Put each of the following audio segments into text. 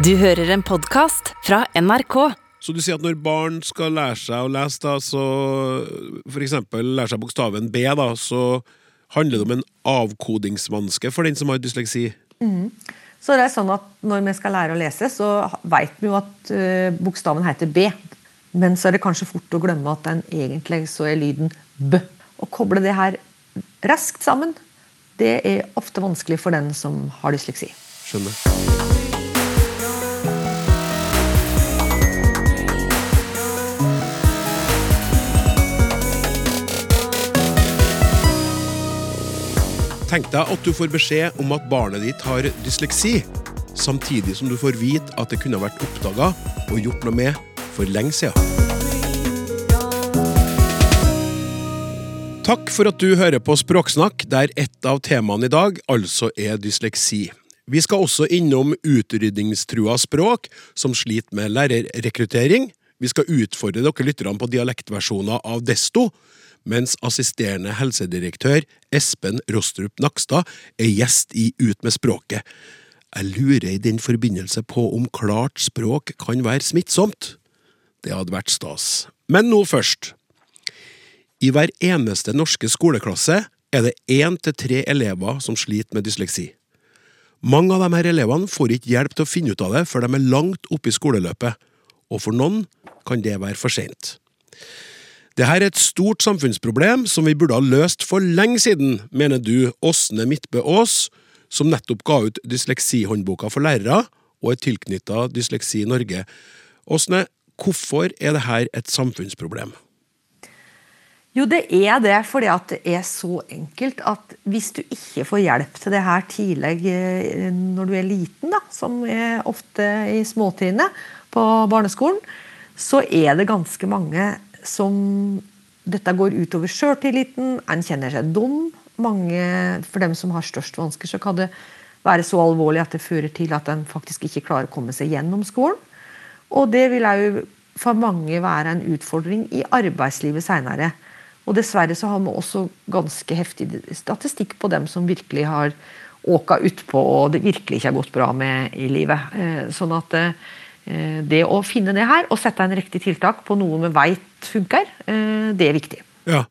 Du hører en podkast fra NRK. Så du sier at når barn skal lære seg å lese, da, så for eksempel lære seg bokstaven B, da, så handler det om en avkodingsvanske for den som har dysleksi? Så det er sånn at Når vi skal lære å lese, så vet vi jo at eh, bokstaven heter B. Men så er det kanskje fort å glemme at den egentlig så er lyden B. Å koble det her raskt sammen, det er ofte vanskelig for den som har dysleksi. Skjønner. Tenk deg at du får beskjed om at barnet ditt har dysleksi, samtidig som du får vite at det kunne vært oppdaga og gjort noe med for lenge siden. Takk for at du hører på Språksnakk, der ett av temaene i dag altså er dysleksi. Vi skal også innom utrydningstrua språk, som sliter med lærerrekruttering. Vi skal utfordre dere lytterne på dialektversjoner av Desto, mens assisterende helsedirektør Espen Rostrup Nakstad er gjest i Ut med språket. Jeg lurer i den forbindelse på om klart språk kan være smittsomt. Det hadde vært stas. Men nå først. I hver eneste norske skoleklasse er det én til tre elever som sliter med dysleksi. Mange av disse elevene får ikke hjelp til å finne ut av det før de er langt oppe i skoleløpet, og for noen kan det være for sent. Dette er et stort samfunnsproblem som vi burde ha løst for lenge siden, mener du, Åsne Midtbø Aas, som nettopp ga ut Dysleksihåndboka for lærere og er tilknytta Dysleksi Norge. Åsne, hvorfor er dette et samfunnsproblem? Jo, det er det fordi at det er så enkelt at hvis du ikke får hjelp til det her tidlig eh, når du er liten, da, som er ofte i småtrinnet på barneskolen, så er det ganske mange som dette går utover sjøltilliten, en kjenner seg dum. Mange, for dem som har størst vansker, så kan det være så alvorlig at det fører til at en faktisk ikke klarer å komme seg gjennom skolen. Og det vil òg for mange være en utfordring i arbeidslivet seinere. Og dessverre så har vi også ganske heftig statistikk på dem som virkelig har åka utpå og det virkelig ikke har gått bra med i livet. Eh, sånn at eh, det å finne det her og sette en riktig tiltak på noe vi veit funker, eh, det er viktig. Ja.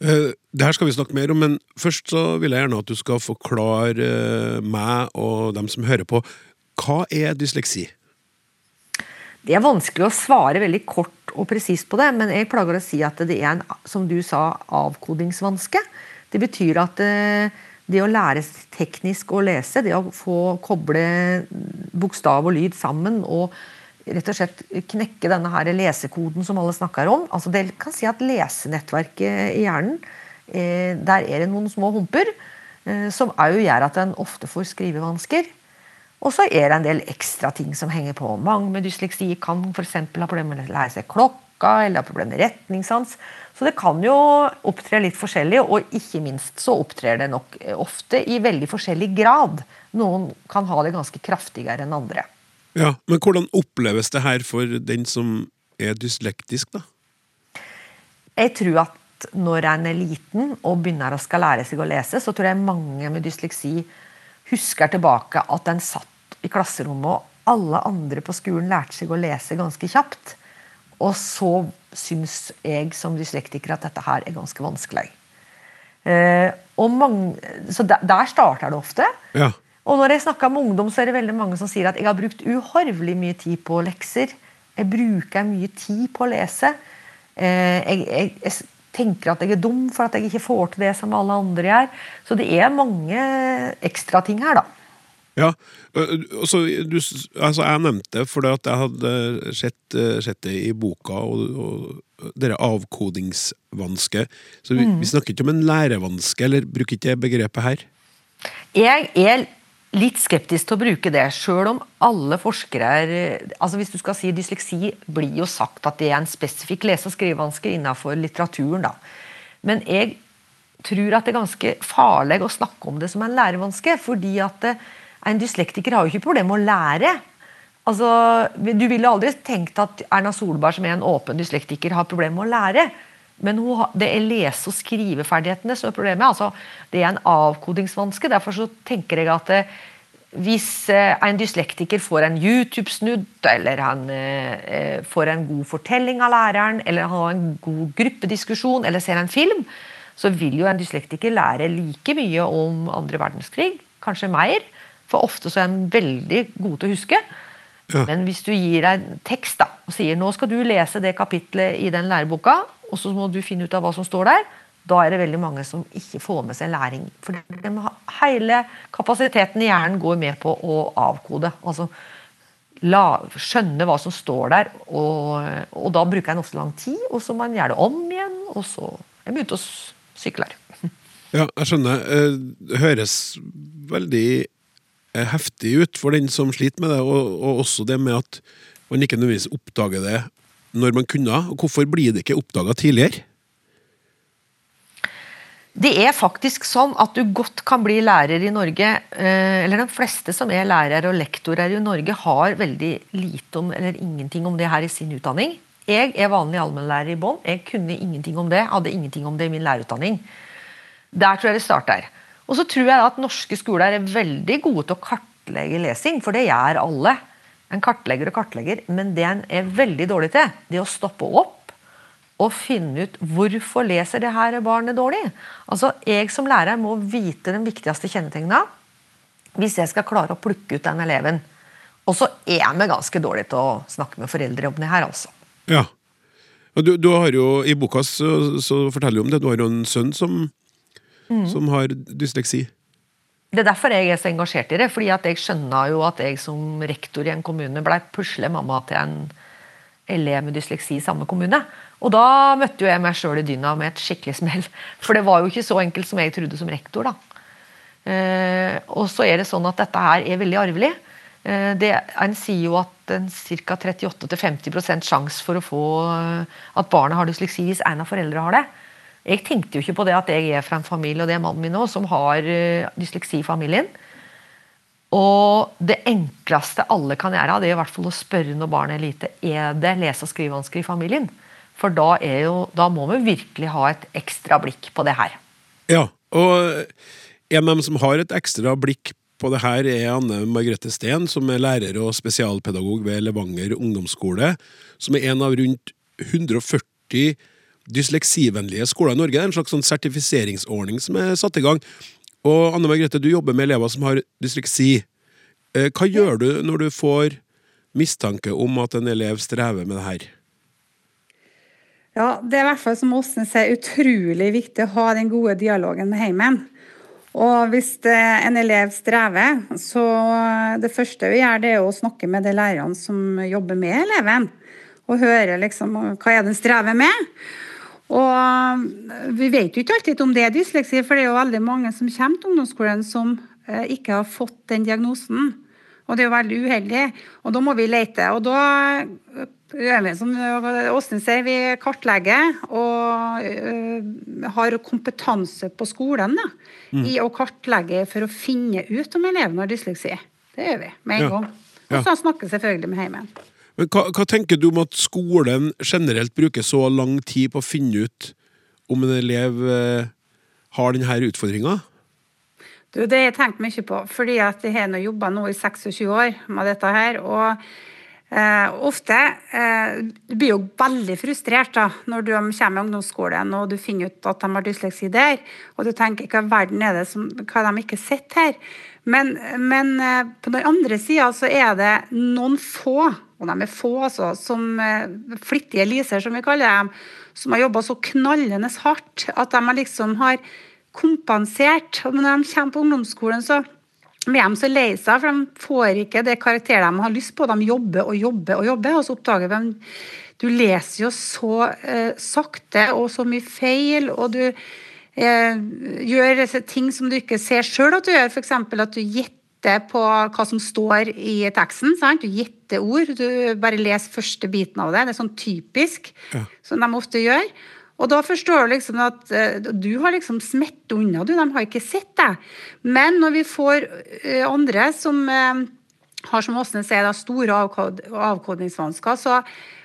Det her skal vi snakke mer om, men først så vil jeg gjerne at du skal forklare meg og dem som hører på, hva er dysleksi? Det er vanskelig å svare veldig kort og presist på det, men jeg plager å si at det er en som du sa, avkodingsvanske. Det betyr at det å lære teknisk å lese, det å få koble bokstav og lyd sammen og rett og slett knekke denne her lesekoden som alle snakker om altså Det kan si at lesenettverket i hjernen, der er det noen små humper som òg gjør at en ofte får skrivevansker. Og så er det en del ekstra ting som henger på. Mange med dysleksi kan f.eks. ha problemer med å lære seg klokka eller ha problemer med retningssans. Så det kan jo opptre litt forskjellig, og ikke minst så opptrer det nok ofte i veldig forskjellig grad. Noen kan ha det ganske kraftigere enn andre. Ja, Men hvordan oppleves det her for den som er dyslektisk, da? Jeg tror at når en er liten og begynner å skal lære seg å lese, så tror jeg mange med dysleksi husker tilbake at en satt i klasserommet, og alle andre på skolen lærte seg å lese ganske kjapt. Og så syns jeg som dyslektiker at dette her er ganske vanskelig. Eh, mange, så der, der starter det ofte. Ja. Og når jeg snakker med ungdom, så er det veldig mange som sier at jeg har brukt uhorvelig mye tid på lekser. Jeg bruker mye tid på å lese. Eh, jeg, jeg, jeg, tenker at jeg er dum for at jeg ikke får til det som alle andre gjør. Så det er mange ekstra ting her, da. Ja, altså, du, altså Jeg nevnte det fordi at jeg hadde sett, sett det i boka, og, og dette avkodingsvanske. Så vi, mm. vi snakker ikke om en lærevanske, eller bruker ikke det begrepet her? Jeg er litt skeptisk til å bruke det, sjøl om alle forskere er altså Hvis du skal si dysleksi, blir jo sagt at det er en spesifikk lese- og skrivevanske innenfor litteraturen. da. Men jeg tror at det er ganske farlig å snakke om det som en lærevanske. fordi at en dyslektiker har jo ikke problemer med å lære. Altså, du ville aldri tenkt at Erna Solberg, som er en åpen dyslektiker, har problemer med å lære. Men det er lese- og skriveferdighetene som er problemet. altså Det er en avkodingsvanske. Derfor så tenker jeg at det, hvis eh, en dyslektiker får en YouTube-snudd, eller han eh, får en god fortelling av læreren, eller har en god gruppediskusjon, eller ser en film, så vil jo en dyslektiker lære like mye om andre verdenskrig, kanskje mer. For ofte så er den veldig god til å huske. Ja. Men hvis du gir deg tekst da, og sier nå skal du lese det kapitlet i den læreboka, og så må du finne ut av hva som står der, da er det veldig mange som ikke får med seg læring. For hele kapasiteten i hjernen går med på å avkode. altså la, skjønne hva som står der. Og, og da bruker en ofte lang tid, og så må en gjøre det om igjen. Og så er begynte ute og sykler. Ja, jeg skjønner. Eh, det høres veldig heftig ut for den som sliter med det, og, og også det med at man ikke nødvendigvis oppdager det når man kunne. og Hvorfor blir det ikke oppdaga tidligere? Det er faktisk sånn at du godt kan bli lærer i Norge. Eh, eller de fleste som er lærere og lektorer i Norge, har veldig lite om, eller ingenting om det her i sin utdanning. Jeg er vanlig allmennlærer i bånn. Jeg kunne ingenting om det. Hadde ingenting om det i min lærerutdanning. Der tror jeg det starter. Og så tror jeg at norske skoler er veldig gode til å kartlegge lesing, for det gjør alle. En kartlegger og kartlegger, men det en er veldig dårlig til, det å stoppe opp og finne ut hvorfor leser det her barnet dårlig. Altså, Jeg som lærer må vite den viktigste kjennetegna hvis jeg skal klare å plukke ut den eleven. Og så er vi ganske dårlige til å snakke med foreldre om det her, altså. Ja. Du, du, har jo, I boka så, så, forteller du om det. Du har jo en sønn som, mm. som har dysleksi. Det er derfor jeg er så engasjert i det. fordi at jeg skjønner jo at jeg som rektor i en kommune blei puslemamma til en elev med dysleksi i samme kommune. Og da møtte jo jeg meg sjøl i dyna med et skikkelig smell. For det var jo ikke så enkelt som jeg trodde som rektor. da. Eh, og så er det sånn at dette her er veldig arvelig. Eh, det, en sier jo at en ca. 38-50% sjanse for å få eh, at barnet har dysleksi hvis en av foreldrene har det. Jeg tenkte jo ikke på det at jeg er fra en familie, og det er mannen min òg, som har uh, dysleksi i familien. Og det enkleste alle kan gjøre, det er i hvert fall å spørre når barnet er lite er det lese- og skrivevansker i familien. For da, jo, da, må vi virkelig ha et ekstra blikk på det her. Ja, og en av dem som har et ekstra blikk på det her, er Anne Margrethe Steen, som er lærer og spesialpedagog ved Levanger ungdomsskole. Som er en av rundt 140 dysleksivennlige skoler i Norge. Det er en slags sånn sertifiseringsordning som er satt i gang. Og Anne Margrethe, du jobber med elever som har dysleksi. Eh, hva gjør du når du får mistanke om at en elev strever med det her? Ja, Det er i hvert fall som Åsne sier, utrolig viktig å ha den gode dialogen med heimen. Og hvis en elev strever, så det første vi gjør, det er å snakke med de lærerne som jobber med eleven. Og høre liksom hva er det den strever med. Og vi vet jo ikke alltid om det er dysleksi, for det er jo veldig mange som kommer til ungdomsskolen som eh, ikke har fått den diagnosen. Og det er jo veldig uheldig. Og da må vi lete. Og da som Åsne sier, vi kartlegger og uh, har kompetanse på skolen da, mm. i å kartlegge for å finne ut om eleven har dysleksi. Det gjør vi med en ja. gang. Og så snakker snakker selvfølgelig med heimen. Men hva, hva, tenker du om at skolen generelt bruker så lang tid på å finne ut om en elev uh, har denne utfordringa? Du, det har jeg tenkt mye på, fordi at jeg har jobba nå i 26 år med dette her. og Eh, ofte eh, Du blir jo veldig frustrert da, når du kommer i ungdomsskolen og du finner ut at de har dysleksi der, og du tenker hva verden er det som, hva de ikke sett her. Men, men eh, på den andre sida så er det noen få, og de er få altså, som eh, flittige liser, som vi kaller dem, som har jobba så knallende hardt at de liksom har kompensert. Og når de kommer på ungdomsskolen, så blir de så lei seg, for de får ikke det karakteret de har lyst på. De jobber og jobber og jobber, og så oppdager de Du leser jo så eh, sakte og så mye feil, og du eh, gjør ting som du ikke ser sjøl at du gjør, f.eks. at du gjetter på hva som står i teksten. Sant? Du gjetter ord. Du bare leser første biten av det. Det er sånn typisk, ja. som de ofte gjør. Og da forstår du liksom at uh, du har liksom smett unna, du. De har ikke sett deg. Men når vi får uh, andre som uh, har, som Åsne sier, store avkod avkodningsvansker, så,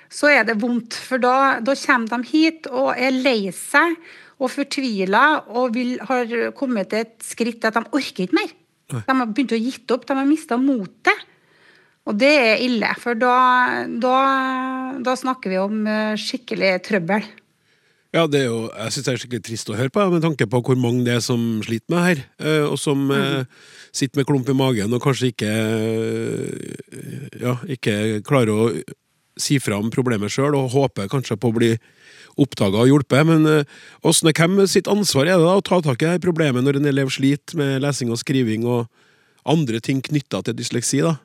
så, er det vondt. For da, da, kommer de hit og er lei seg og fortvila og vil, har kommet til et skritt at de orker ikke mer. De har begynt å gitt opp, de har mista motet. Og det er ille, for da, da, da snakker vi om eh, skikkelig trøbbel. Ja, det er jo, jeg syns det er skikkelig trist å høre på, med tanke på hvor mange det er som sliter med her. eh, Og som mm. sitter med klump i magen og kanskje ikke Ja, ikke klarer å si fra om problemet sjøl, og håper kanskje på å bli oppdaga og hjulpet. Men eh, er- hvem sitt ansvar er det da å ta tak i det problemet når en elev sliter med lesing og skriving og andre ting knytta til dysleksi? da?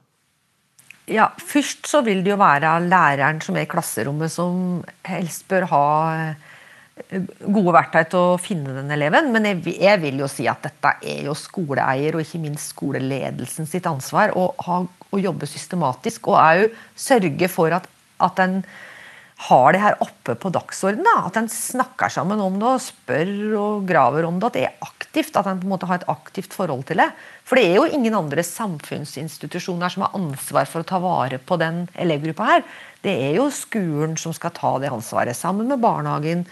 Ja, Først så vil det jo være læreren som er i klasserommet, som helst bør ha eh, gode verktøy til å finne den eleven. Men jeg vil jo si at dette er jo skoleeier og ikke minst skoleledelsen sitt ansvar å, ha, å jobbe systematisk. Og òg sørge for at, at en har det her oppe på dagsordenen. At en snakker sammen om det og spør og graver om det. At det er aktivt, at en på en måte har et aktivt forhold til det. For det er jo ingen andre samfunnsinstitusjoner som har ansvar for å ta vare på den elevgruppa her. Det er jo skolen som skal ta det ansvaret, sammen med barnehagen.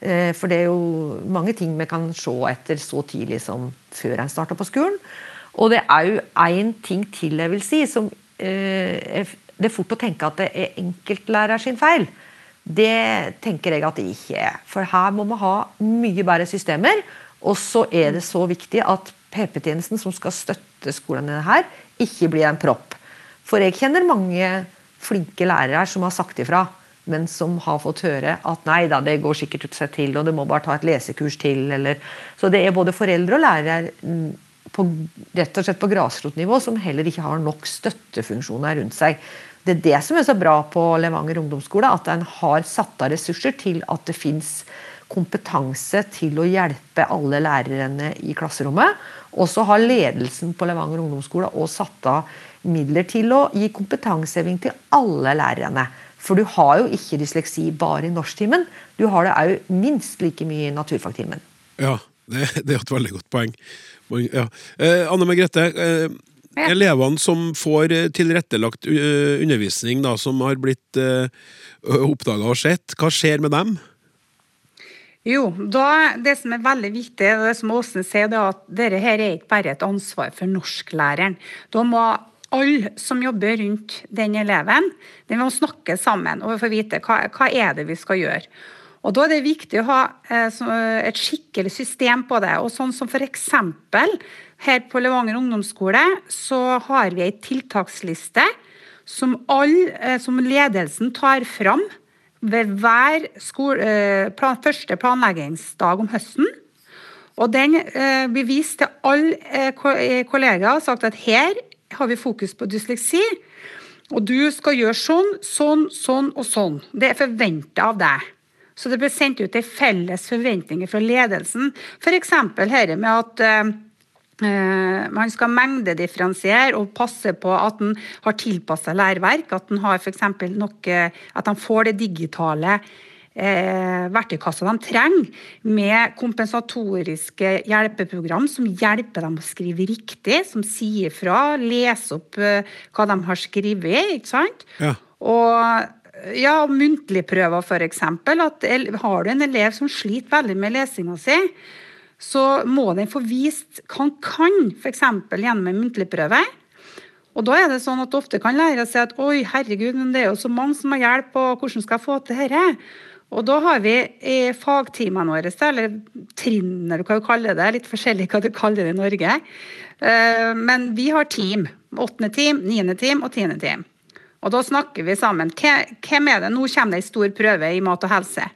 Eh, For det er jo mange ting vi kan se etter så tidlig som før en starter på skolen. Og det er jo én ting til jeg vil si, som eh, det er fort å tenke at det er enkeltlærer sin feil. Det tenker jeg at det ikke er. For her må vi ha mye bedre systemer. Og så er det så viktig at PP-tjenesten som skal støtte skolene her, ikke blir en propp. For jeg kjenner mange flinke lærere som har sagt ifra, men som har fått høre at nei da, det går sikkert seg til, og det må bare ta et lesekurs til, eller Så det er både foreldre og lærere mm, på, rett og slett på grasrotnivå som heller ikke har nok støttefunksjoner rundt seg. Det er det som er så bra på Levanger ungdomsskole, at en har satt av ressurser til at det fins kompetanse til å hjelpe alle lærerne i klasserommet. Og så har ledelsen på Levanger ungdomsskole også satt av midler til å gi kompetanseheving til alle lærerne. For du har jo ikke dysleksi bare i norsktimen, du har det òg minst like mye i naturfagtimen. Ja, det, det er et veldig godt poeng. Ja. Eh, Anne Margrethe, eh, Ja. elevene som får eh, tilrettelagt eh, undervisning, da, som har blitt eh, oppdaga og sett, hva skjer med dem? Jo, da, det som er veldig viktig, og det som Åsen sier, det er at dette her er ikke bare et ansvar for norsklæreren. Da må alle som jobber rundt den eleven, de må snakke sammen og få vite hva, hva er det vi skal gjøre. Og Da er det viktig å ha et skikkelig system på det. og sånn som for eksempel, Her på Levanger ungdomsskole så har vi ei tiltaksliste som, all, eh, som ledelsen tar fram ved hver skole, eh, plan, første planleggingsdag om høsten. Og den eh, blir vist til alle eh, ko- eh, kollegaer og sagt at her har vi fokus på dysleksi. Og du skal gjøre sånn, sånn, sånn og sånn. Det er forventa av deg. Så det blir sendt ut ei felles forventninger fra ledelsen. F.eks. dette med at eh, Eh, Man skal mengdedifferensiere og passe på at en har tilpassa læreverk. At en har eksempel nok, eh, at de får det digitale eh, verktøykassa de trenger, med kompensatoriske hjelpeprogram som hjelper dem å skrive riktig, som sier fra, leser opp eh, hva de har skrevet. ikke sant? Ja. Og ja, muntlige prøver f.eks. Har du en elev som sliter veldig med lesinga si, så må den få vist hva han kan, f.eks. gjennom en muntlig prøve. Og da er det sånn at ofte kan lærere si at oi, herregud, men det er jo så mange som har hjelp, og hvordan skal jeg få til dette? Og da har vi i fagtimene våre, eller trinn, eller hva du kaller det, litt forskjellig hva du kaller det i Norge. Eh, Men vi har team. Åttende team, niende team og tiende team. Og da snakker vi sammen. Hvem er det? Nå kommer det en stor prøve i mat og helse.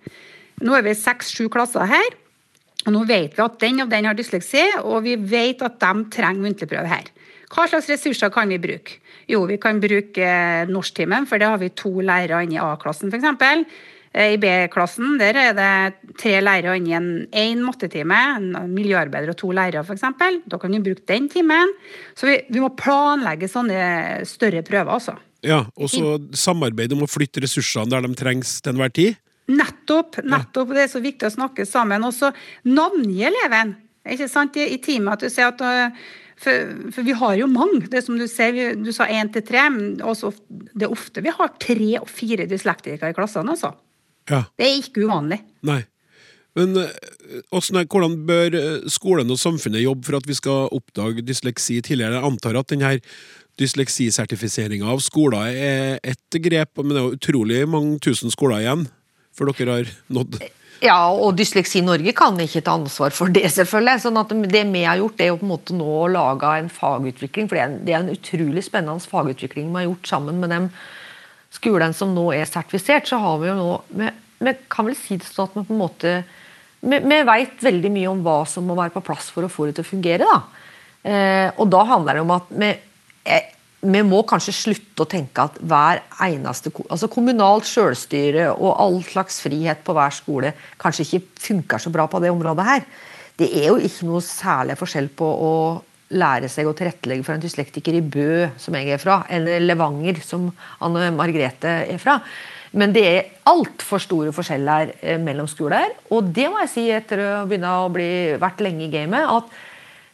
Nå er vi seks-sju klasser her. Og nå vet vi at den og den har dysleksi, og vi vet at de trenger muntlig prøve her. Hva slags ressurser kan vi bruke? Jo, vi kan bruke eh, norsktimen, for det har vi to lærere inne i A-klassen f.eks. I B-klassen der er det tre lærere inne i en én mattetime, en miljøarbeider og to lærere f.eks. Da kan vi bruke den timen. Så vi, vi må planlegge sånne større prøver, altså. Ja, Og så samarbeid om å flytte ressursene der de trengs til enhver tid? Nettopp. nettopp, Det er så viktig å snakke sammen. Og så navngi eleven. Ikke sant? I, i teamet at du sier at øh, for, for vi har jo mange. Det som Du ser, du sa én til tre. men også, det er ofte vi har tre og fire dyslektikere i klassene. altså. Ja. Det er ikke uvanlig. Nei. Men eh, hvordan, bør eh, skolen og samfunnet jobbe for at vi skal oppdage dysleksi tidligere? Jeg antar at denne dysleksisertifiseringa av skoler er ett grep, men det er jo utrolig mange tusen skoler igjen før dere har nådd Ja, og Dysleksi Norge kan ikke ta ansvar for det, selvfølgelig. sånn at Det vi har gjort, er jo på en måte nå å lage en fagutvikling. For det er en, det er en utrolig spennende fagutvikling vi har gjort sammen med de skolene som nå er sertifisert. Så har vi jo nå Vi, vi kan vel si det sånn at vi på en måte Vi, vi veit veldig mye om hva som må være på plass for å få det til å fungere. da. Eh, og da handler det om at vi vi må kanskje slutte å tenke at hver eneste altså Kommunalt selvstyre og all slags frihet på hver skole kanskje ikke funker så bra på det området her. Det er jo ikke noe særlig forskjell på å lære seg å tilrettelegge for en dyslektiker i Bø, som jeg er fra, eller Levanger, som Anne Margrethe er fra. Men det er altfor store forskjeller eh, mellom skoler. Og det må jeg si etter å begynne å bli vært lenge i gamet, at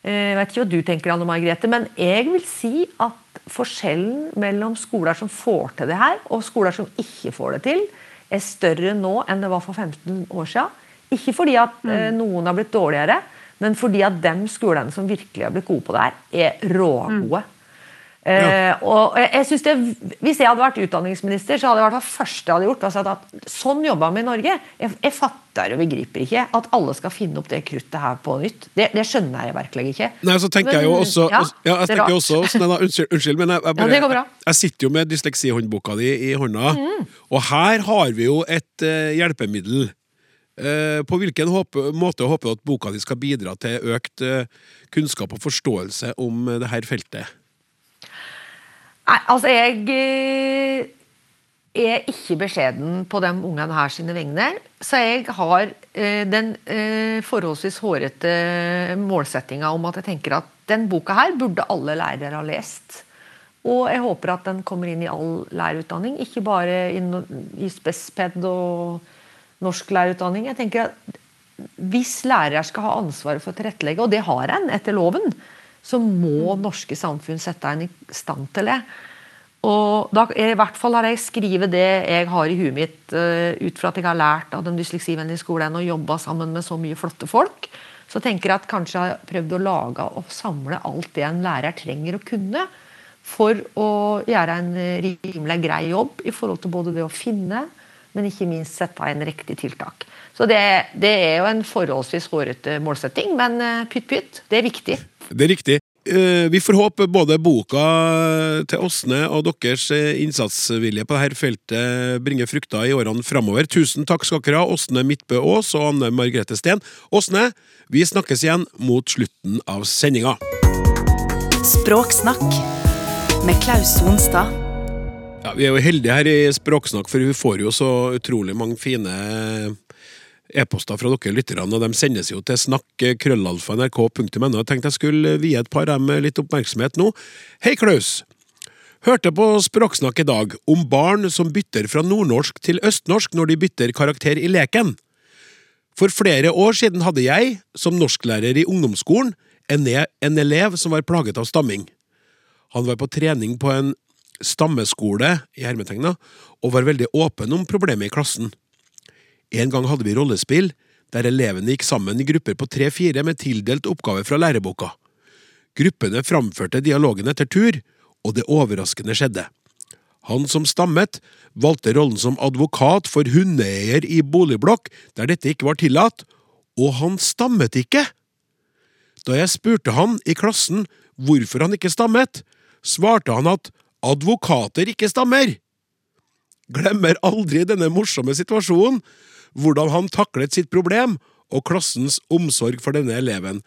eh, jeg vet ikke hva du tenker, Anne Margrethe, men jeg vil si at forskjellen mellom skoler som får til det her, og skoler som ikke får det til, er større nå enn det var for 15 år siden. Ikke fordi at mm. noen har blitt dårligere, men fordi at de skolene som virkelig har blitt gode på det her, er rågode. Eh, og jeg, synes det, Hvis jeg hadde vært utdanningsminister, så hadde jeg vært det første jeg hadde gjort. var sagt at Sånn jobber vi i Norge. Jeg, jeg fatter og begriper ikke at alle skal finne opp det kruttet her på nytt. Det, det skjønner jeg virkelig ikke. Nei, så tenker jeg jo også ja, ja, jeg er tenker også Åsne, da, unnskyld, unnskyld, men jeg, jeg, bare, Ja, jeg sitter jo med dysleksihåndboka di i hånda, Mm. og her har vi jo et uh, hjelpemiddel. Uh, på hvilken håpe, måte håper du at boka di skal bidra til økt kunnskap og forståelse om uh, det her feltet? Nei, altså jeg eh, er ikke beskjeden på de ungene her sine vegne. Så jeg har eh, den eh, forholdsvis hårete målsettinga om at jeg tenker at den boka her burde alle lærere ha lest. Og jeg håper at den kommer inn i all lærerutdanning, ikke bare i, spesped og norsk lærerutdanning. Jeg tenker at hvis lærere skal ha ansvaret for å tilrettelegge, og det har en etter loven, så må norske samfunn sette en i stand til det. Og da, I hvert fall har jeg skrevet det jeg har i huet mitt uh, ut fra at jeg har lært av den dysleksivennlige skolen og jobba sammen med så mye flotte folk. Så tenker jeg at kanskje jeg har prøvd å lage og samle alt det en lærer trenger å kunne for å gjøre en rimelig grei jobb i forhold til både det å finne, men ikke minst sette inn riktig tiltak. Så det, det er jo en forholdsvis hårete målsetting, men eh, pytt pytt, det er viktig. Det er riktig. Eh, Vi får håpe både boka til Åsne og deres eh, innsatsvilje på dette feltet bringer frukter i årene framover. Tusen takk skal dere ha, Åsne Midtbø Aas og Anne Margrethe Steen. Åsne, vi snakkes igjen mot slutten av sendinga. Språksnakk med Klaus Sonstad. Ja, vi er jo heldige her i Språksnakk, for vi får jo så utrolig mange fine e-poster fra dere lytterne, og de sendes jo til snakk.krøllalfa.nrk.no. Jeg tenkte jeg skulle vie et par dem litt oppmerksomhet nå. Hei, Klaus! Hørte på Språksnakk i dag om barn som bytter fra nordnorsk til østnorsk når de bytter karakter i leken. For flere år siden hadde jeg, som norsklærer i ungdomsskolen, en, e- elev som var plaget av stamming. Han var på trening på en stammeskole i hermetegna, og var veldig åpen om problemet i klassen. En gang hadde vi rollespill, der elevene gikk sammen i grupper på tre-fire med tildelt oppgave fra læreboka. Gruppene framførte dialogen etter tur, og det overraskende skjedde. Han som stammet, valgte rollen som advokat for hundeeier i boligblokk der dette ikke var tillatt, og han stammet ikke! Da jeg spurte han i klassen hvorfor han ikke stammet, svarte han at advokater ikke stammer. Glemmer aldri denne morsomme situasjonen, hvordan han taklet sitt problem og klassens omsorg for denne eleven.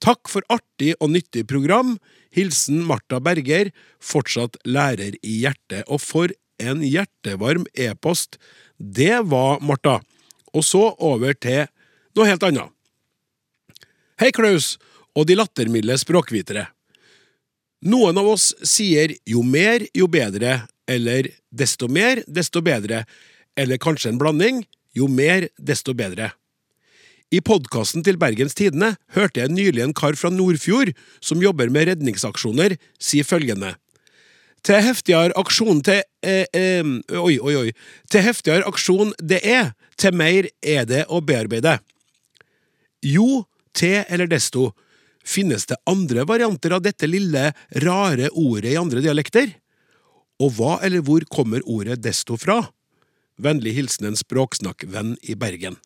Takk for artig og nyttig program. Hilsen Marta Berger, fortsatt lærer i hjertet. Og for en hjertevarm e-post det var, Marta. Og så over til noe helt annet. Hei, Klaus og de lattermilde språkvitere. Noen av oss sier jo mer, jo bedre, eller desto mer, desto bedre, eller kanskje en blanding, jo mer, desto bedre. I podkasten til Bergens Tidende hørte jeg nylig en kar fra Nordfjord som jobber med redningsaksjoner, si følgende. Til heftigere aksjon til eh, eh, Oi, oi, oi. Til heftigere aksjon det er, til mer er det å bearbeide. Jo, til eller desto. Finnes det andre varianter av dette lille, rare ordet i andre dialekter? Og hva eller hvor kommer ordet desto fra? Vennlig hilsen en språksnakkvenn i Bergen.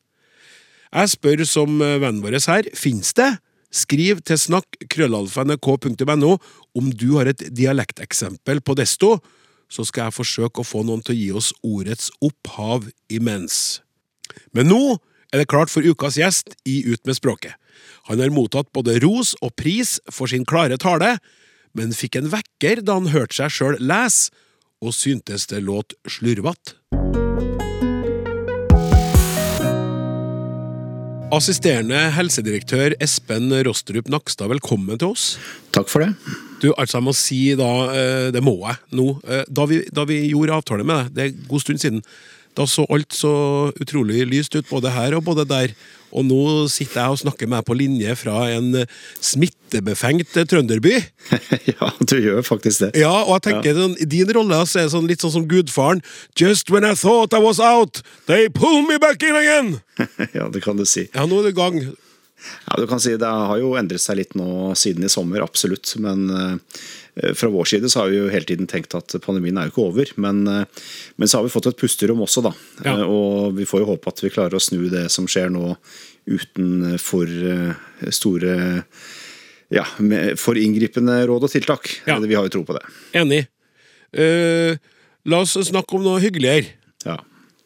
Jeg spør som vennen vår her, finnes det? Skriv til snakk.krøllalfa.nrk.no om du har et dialekteksempel på desto, så skal jeg forsøke å få noen til å gi oss ordets opphav imens. Men nå er det klart for ukas gjest i Ut med språket. Han har mottatt både ros og pris for sin klare tale, men fikk en vekker da han hørte seg sjøl lese, og syntes det låt slurvete. Assisterende helsedirektør Espen Rostrup Nakstad, velkommen til oss. Takk for det. Du, altså jeg må si da, eh, det må jeg nå, eh, da vi, da vi gjorde avtale med deg, det er en god stund siden, da så alt så utrolig lyst ut, både her og både der. Og nå sitter jeg og snakker med deg på linje fra en eh, smittebefengt trønderby. ja, du gjør faktisk det. Ja, og jeg tenker ja. Din rolle er sånn, litt sånn som gudfaren. Just when I thought I was out, they pull me back in again! ja, det kan du si. Ja, nå er det i gang. Ja, du kan si Det har jo endret seg litt nå siden i sommer, absolutt. Men uh, fra vår side så har vi jo hele tiden tenkt at pandemien er jo ikke over. Men, uh, men så har vi fått et pusterom også, da. Ja. Uh, og vi får jo håpe at vi klarer å snu det som skjer nå, uten for store ja, for inngripende råd og tiltak. Ja. Vi har jo tro på det. Enig. Uh, la oss snakke om noe hyggeligere. Ja.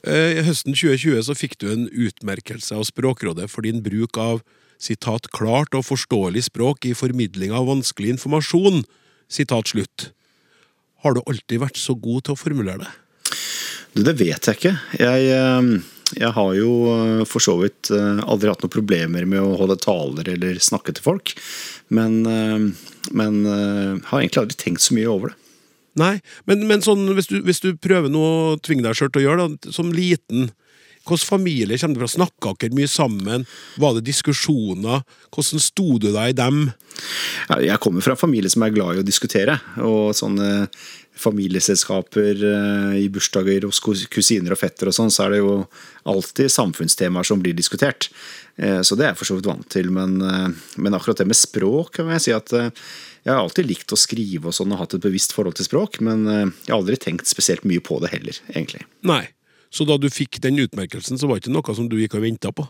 Uh, høsten 2020 så fikk du en utmerkelse av Språkrådet for din bruk av sitat, klart og forståelig språk i formidling av vanskelig informasjon. Sitat slutt. Har du alltid vært så god til å formulere det? Du, det vet jeg ikke. Jeg, eh, jeg har jo eh, for så vidt eh, aldri hatt noen problemer med å holde taler eller snakke til folk. Men, men har egentlig aldri tenkt så mye over det. Nei, men, men sånn, hvis, du, hvis du prøver nå å tvinge deg sjøl til å gjøre det, som liten Hvilken familie kommer du fra? Snakka dere mye sammen? Var det diskusjoner? Hvordan sto du deg i dem? Jeg kommer fra en familie som er glad i å diskutere. Og sånne familieselskaper eh, i bursdager hos kusiner og fetter og sånn, så er det jo alltid samfunnstemaer som blir diskutert. Eh, Så det er jeg for så vidt vant til. Men, eh, men akkurat det med språk kan jeg si at jeg har alltid likt å skrive og sånn og hatt et bevisst forhold til språk, men jeg har aldri tenkt spesielt mye på det heller, egentlig. Nei. Så da du fikk den utmerkelsen, så var det ikke noe som du gikk og venta på?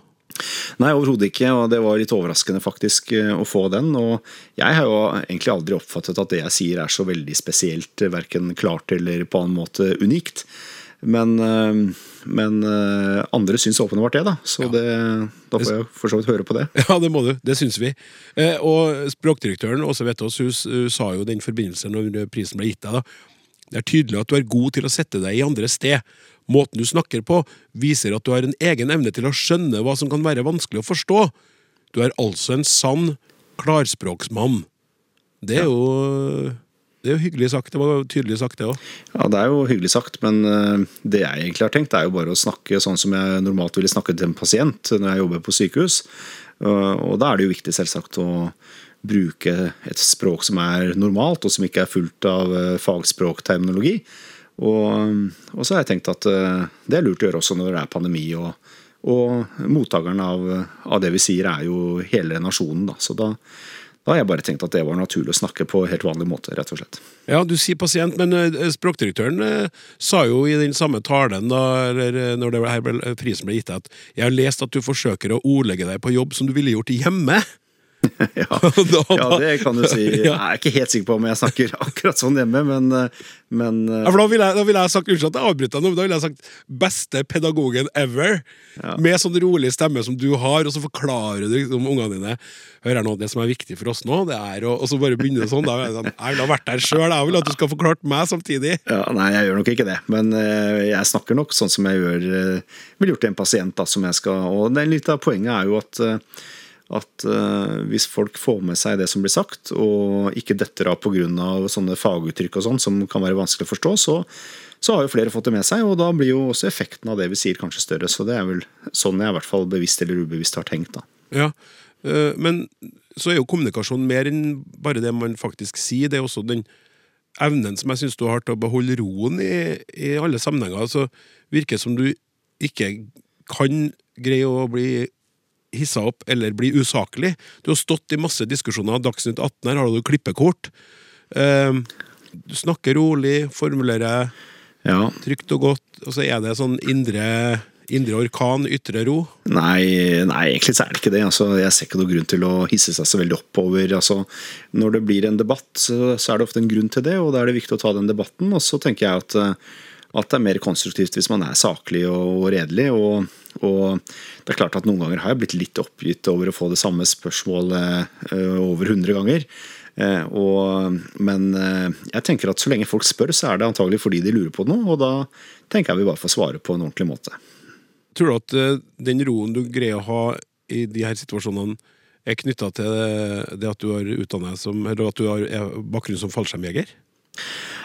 Nei, overhodet ikke, og det var litt overraskende faktisk eh, å få den. Og jeg har jo egentlig aldri oppfattet at det jeg sier er så veldig spesielt, verken klart eller på annen måte unikt. Men, eh, men eh, andre syns åpenbart det, da. Så det, da får jeg for så vidt høre på det. Ja, det må du. Det syns vi. Eh, og språkdirektøren Åse hun, hun sa jo den forbindelsen når prisen ble gitt deg, da. Det er tydelig at du er god til å sette deg i andre sted. Måten du snakker på, viser at du har en egen evne til å skjønne hva som kan være vanskelig å forstå. Du er altså en sann klarspråksmann. Det er jo Det er jo hyggelig sagt. Det var tydelig sagt, det òg. Ja, Det er jo hyggelig sagt, men eh, det jeg egentlig har tenkt, er jo bare å snakke sånn som jeg normalt ville snakket til en pasient når jeg jobber på sykehus. Og og da er det jo viktig selvsagt å bruke et språk som er normalt, og som ikke er fullt av eh, fagspråkterminologi. Og, og så har jeg tenkt at eh, det er lurt å gjøre også når det er pandemi. og og mottakeren av, av det vi sier, er jo hele nasjonen. Da. Så da, da har jeg bare tenkt at det var naturlig å snakke på helt vanlig måte, rett og slett. Ja, du sier pasient, men eh, språkdirektøren sa jo i den samme talen da, når det her prisen ble gitt, at jeg har lest at du forsøker å ordlegge deg på jobb som du ville gjort hjemme. Ja, ja, det kan du si. Jeg er ikke helt sikker på om jeg snakker akkurat sånn hjemme, men, men eh, Ja, da ville jeg, ville jeg sagt unnskyld at jeg avbryter deg nå, men da ville jeg sagt beste pedagogen ever. Med sånn rolig stemme som du har, og så forklarer du liksom ungene dine Hør her nå, det som er viktig for oss nå, det er å Og så bare begynner det sånn. Da jeg sånn, jeg vil ha vært der sjøl, jeg vil at du skal forklart meg samtidig. ja, Nei, jeg gjør nok ikke det. Men eh, jeg snakker nok sånn som jeg gjør, eh, ville gjort til en pasient. Da, som jeg skal, og det, Litt av poenget er jo at at uh, hvis folk får med seg det som blir sagt, og ikke detter av pga. sånne faguttrykk og sånn som kan være vanskelig å forstå, så, så har jo flere fått det med seg, og da blir jo også effekten av det vi sier, kanskje større. Så det er vel sånn jeg i hvert fall bevisst eller ubevisst har tenkt. da. Ja, øh, Men så er jo kommunikasjon mer enn bare det man faktisk sier. Det er også den evnen som jeg syns du har til å beholde roen i, i alle sammenhenger. Altså, virker som du ikke kan greie å bli hissa opp eller bli usaklig. Du har stått i masse diskusjoner. Dagsnytt 18 her har du klippekort. Eh, du snakker rolig, formulerer Ja. trygt og godt, og så er det sånn indre, indre orkan, ytre ro. Nei, nei, egentlig så er det ikke det. Altså, jeg ser ikke noen grunn til å hisse seg så veldig oppover. Altså, når det blir en debatt, så, så er det ofte en grunn til det, og da er det viktig å ta den debatten. Og så tenker jeg at, eh, at det er mer konstruktivt hvis man er saklig og, og redelig. Og, og det er klart at noen ganger har jeg blitt litt oppgitt over å få det samme spørsmålet eh, over 100 ganger. Eh, og, men eh, jeg tenker at så lenge folk spør, så er det antagelig fordi de lurer på noe, og da tenker jeg vi bare får svare på en ordentlig måte. Tror du at den roen du greier å ha i de her situasjonene, er knytta til det at du har utdannet som, eller at du har bakgrunn som fallskjermjeger?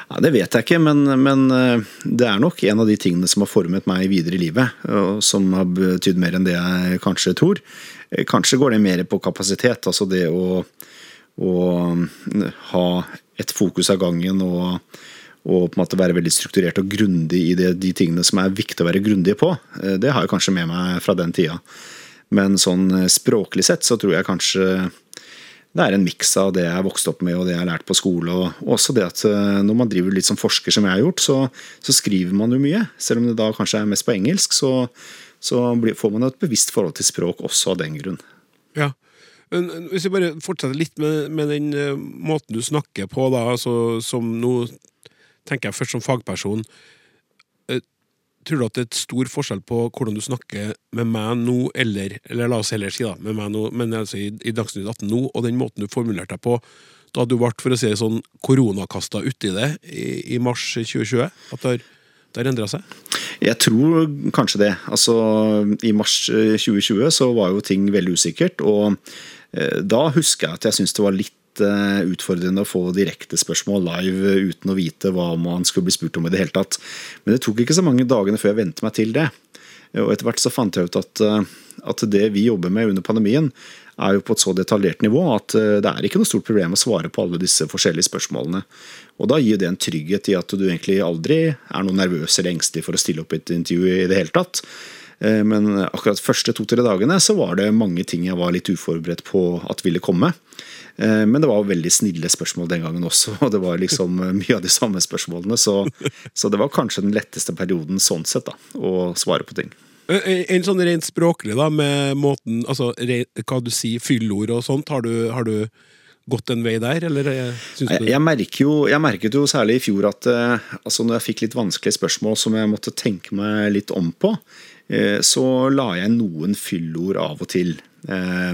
Ja, det vet jeg ikke, men, men eh, det er nok en av de tingene som har formet meg videre i livet, og som har betydd mer enn det jeg kanskje tror. Eh, Kanskje går det mer på kapasitet, altså det å, å mm, ha et fokus av gangen og, og på en måte være veldig strukturert og grundig i det, de tingene som er viktig å være grundig på. Eh, Det har jeg kanskje med meg fra den tida. Men sånn språklig sett så tror jeg kanskje det er en miks av det jeg har vokst opp med og det jeg har lært på skole. Og også det at eh, når man driver litt som forsker, som jeg har gjort, så, så skriver man jo mye. Selv om det da kanskje er mest på engelsk, så, så blir, får man et bevisst forhold til språk også av den grunn. Ja. Men Hvis vi bare fortsetter litt med, med den eh, måten du snakker på, da, altså, som nå tenker jeg først som fagperson. Tror du at det er et stor forskjell på hvordan du snakker med meg nå, eller, eller la oss heller si da, med meg nå, men altså i, i Dagsnytt 18 nå, og den måten du formulerte deg på da du ble for å si sånn, koronakasta uti det i, i mars 2020? At det har, det seg? Jeg tror kanskje det. Altså, I mars eh, 2020 så var jo ting veldig usikkert. Og eh, da husker jeg at jeg syntes det var litt eh, utfordrende å få direkte spørsmål live eh, uten å vite hva man skulle bli spurt om i det hele tatt. Men det tok ikke så mange dagene før jeg vente meg til det. Og etter hvert så fant jeg ut at, eh, at det vi jobber med under pandemien, er jo på et så detaljert nivå at det er ikke noe stort problem å svare på alle disse forskjellige spørsmålene. Og da gir det en trygghet i at du egentlig aldri er noe nervøs eller engstelig for å stille opp i et intervju i det hele tatt. Eh, Men akkurat første to-tre dagene så var det mange ting jeg var litt uforberedt på at ville komme. Eh, Men det var veldig snille spørsmål den gangen også, og det var liksom mye av de samme spørsmålene. Så, så det var kanskje den letteste perioden sånn sett, da, å svare på ting. En, sånn rent språklig, da, med måten Altså hva du sier, fyllord og sånt. Har du, har du gått en vei der, eller eh, syns du jeg, merker jo, jeg merket jo særlig i fjor at eh, altså når jeg fikk litt vanskelige spørsmål som jeg måtte tenke meg litt om på, eh, så la jeg noen fyllord av og til. Eh,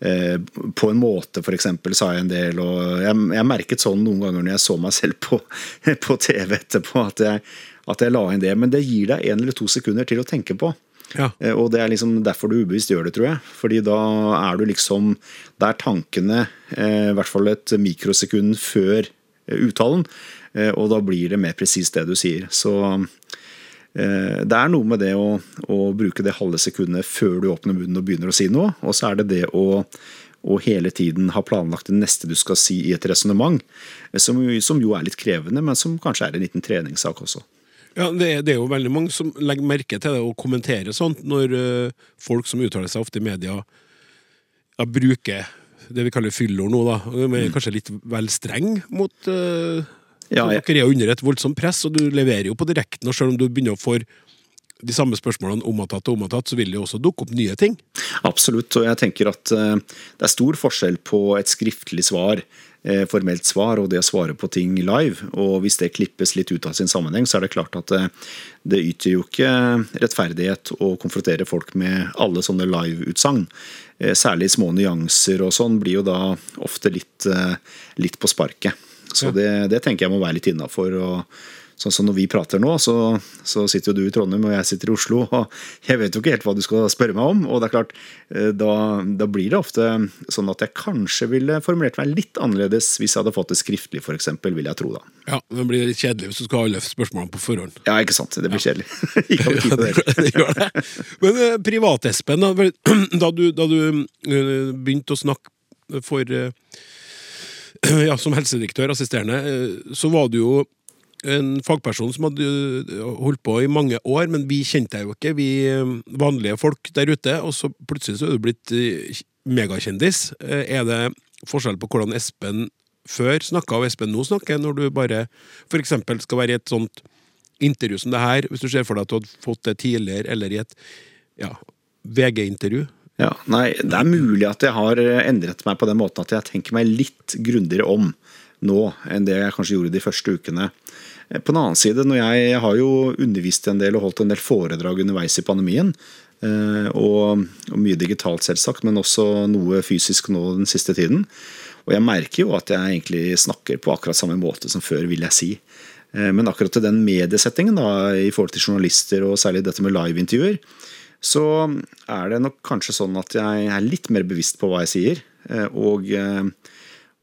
eh, på en måte, eksempel, sa jeg en del. og Jeg, jeg merket sånn noen ganger når jeg så meg selv på, på TV etterpå, at jeg, at jeg la inn det. Men det gir deg en eller to sekunder til å tenke på. Ja. Eh, Og det er liksom derfor du ubevisst gjør det, tror jeg. Fordi da er du liksom Der tankene, eh, i hvert fall et mikrosekund før eh, uttalen, eh, og da blir det mer presist det du sier. Så eh, det er noe med det å, å bruke det halve sekundet før du åpner munnen og begynner å si noe, og så er det det å å hele tiden ha planlagt det neste du skal si i et resonnement, eh, som, som jo er litt krevende, men som kanskje er en liten treningssak også. Ja, det, er- det er jo veldig mange som legger merke til det og kommenterer sånt, når uh, folk som uttaler seg ofte i media, ja, bruker det vi kaller fyllord nå, da. De er kanskje litt vel streng mot uh, Ja, jeg- Dere er jo under et voldsomt press, og du leverer jo på direkten, og selv om du begynner å få de samme spørsmålene om og tatt og om og så vil det jo også dukke opp nye ting. Absolutt, og jeg tenker at eh, det er stor forskjell på et skriftlig svar, eh, formelt svar, og det å svare på ting live. Og hvis det klippes litt ut av sin sammenheng, så er det klart at det, det yter jo ikke rettferdighet å konfrontere folk med alle sånne live-utsagn. Eh, Særlig små nyanser og sånn blir jo da ofte litt, eh, litt på sparket. Så det, det tenker jeg må være litt innafor. Sånn som når vi prater nå, så, så sitter jo du i Trondheim og jeg sitter i Oslo. og Jeg vet jo ikke helt hva du skal spørre meg om. og det er klart, eh, Da, da blir det ofte sånn at jeg kanskje ville formulert meg litt annerledes hvis jeg hadde fått det skriftlig, f.eks., vil jeg tro. da. Ja, Det blir litt kjedelig hvis du skal ha alle spørsmålene på forhånd. Ja, ikke sant? Det blir kjedelig. ikke hadde tid til det. Ja, det gjør det. Men eh, privat-Espen, da, da du, da du eh, begynte å snakke for eh, Ja, som helsedirektør, assisterende, eh, så var du jo en fagperson som hadde eh, holdt på i mange år, men vi kjente deg jo ikke, vi eh, vanlige folk der ute, og så plutselig så er du blitt megakjendis. Er det forskjell på hvordan Espen før snakka og Espen nå snakker, når du bare eksempel skal være i et sånt intervju som det her, hvis du ser for deg at du hadde fått det tidligere, eller i et ja, VG-intervju? Ja, nei, Det er mulig at jeg har endret meg på den måten at jeg tenker meg litt grundigere om nå enn det jeg kanskje gjorde de første ukene. På den annen side, når jeg, jeg har jo undervist en del og holdt en del foredrag underveis i pandemien. eh, Og, og mye digitalt, selvsagt, men også noe fysisk nå den siste tiden. Og jeg merker jo at jeg egentlig snakker på akkurat samme måte som før, vil jeg si. Eh, Men akkurat til den mediesettingen da, i forhold til journalister, og særlig dette med liveintervjuer, så er det nok kanskje sånn at jeg er litt mer bevisst på hva jeg sier. eh, Og, eh,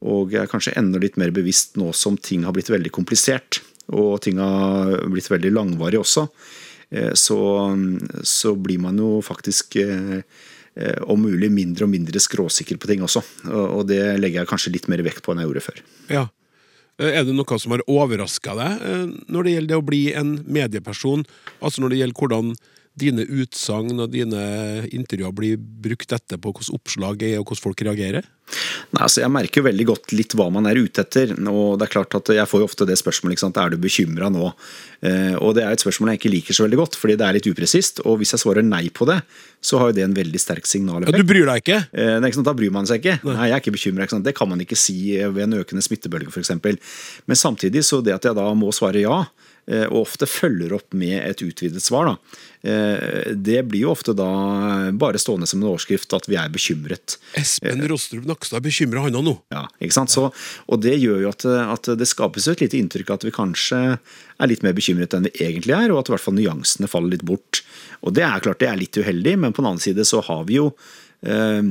og jeg er kanskje enda litt mer bevisst nå som ting har blitt veldig komplisert. Og ting har blitt veldig langvarig også. eh, Så, så blir man jo faktisk om mulig mindre og mindre skråsikker på ting også. Og det legger jeg kanskje litt mer vekt på enn jeg gjorde før. Ja. Er det noe som har overraska deg når det gjelder det å bli en medieperson? Altså når det gjelder hvordan dine utsagn og dine intervjuer blir brukt etterpå, hvordan oppslag er, og hvordan folk reagerer? Nei, altså Jeg merker jo veldig godt litt hva man er ute etter. og det er klart at Jeg får jo ofte det spørsmålet ikke sant? er du bekymra nå. Eh, og Det er et spørsmål jeg ikke liker så veldig godt, fordi det er litt upresist. Og hvis jeg svarer nei på det, så har jo det en veldig sterk Ja, signaleffekt. du bryr deg ikke? Eh, det er ikke sant, Da bryr man seg ikke. Nei, jeg er ikke bekymra. Det kan man ikke si ved en økende smittebølge f.eks. Men samtidig så det at jeg da må svare ja, eh, og ofte følger opp med et utvidet svar, da, eh, det blir jo ofte da bare stående som en overskrift at vi er bekymret. Espen Rostrup Nakstad er bekymra, han òg nå. Ja, ikke sant? Så, og det gjør jo at, at det skapes et lite inntrykk av at vi kanskje er litt mer bekymret enn vi egentlig er, og at i hvert fall nyansene faller litt bort. Og det er klart det er litt uheldig, men på den annen side så har vi jo eh,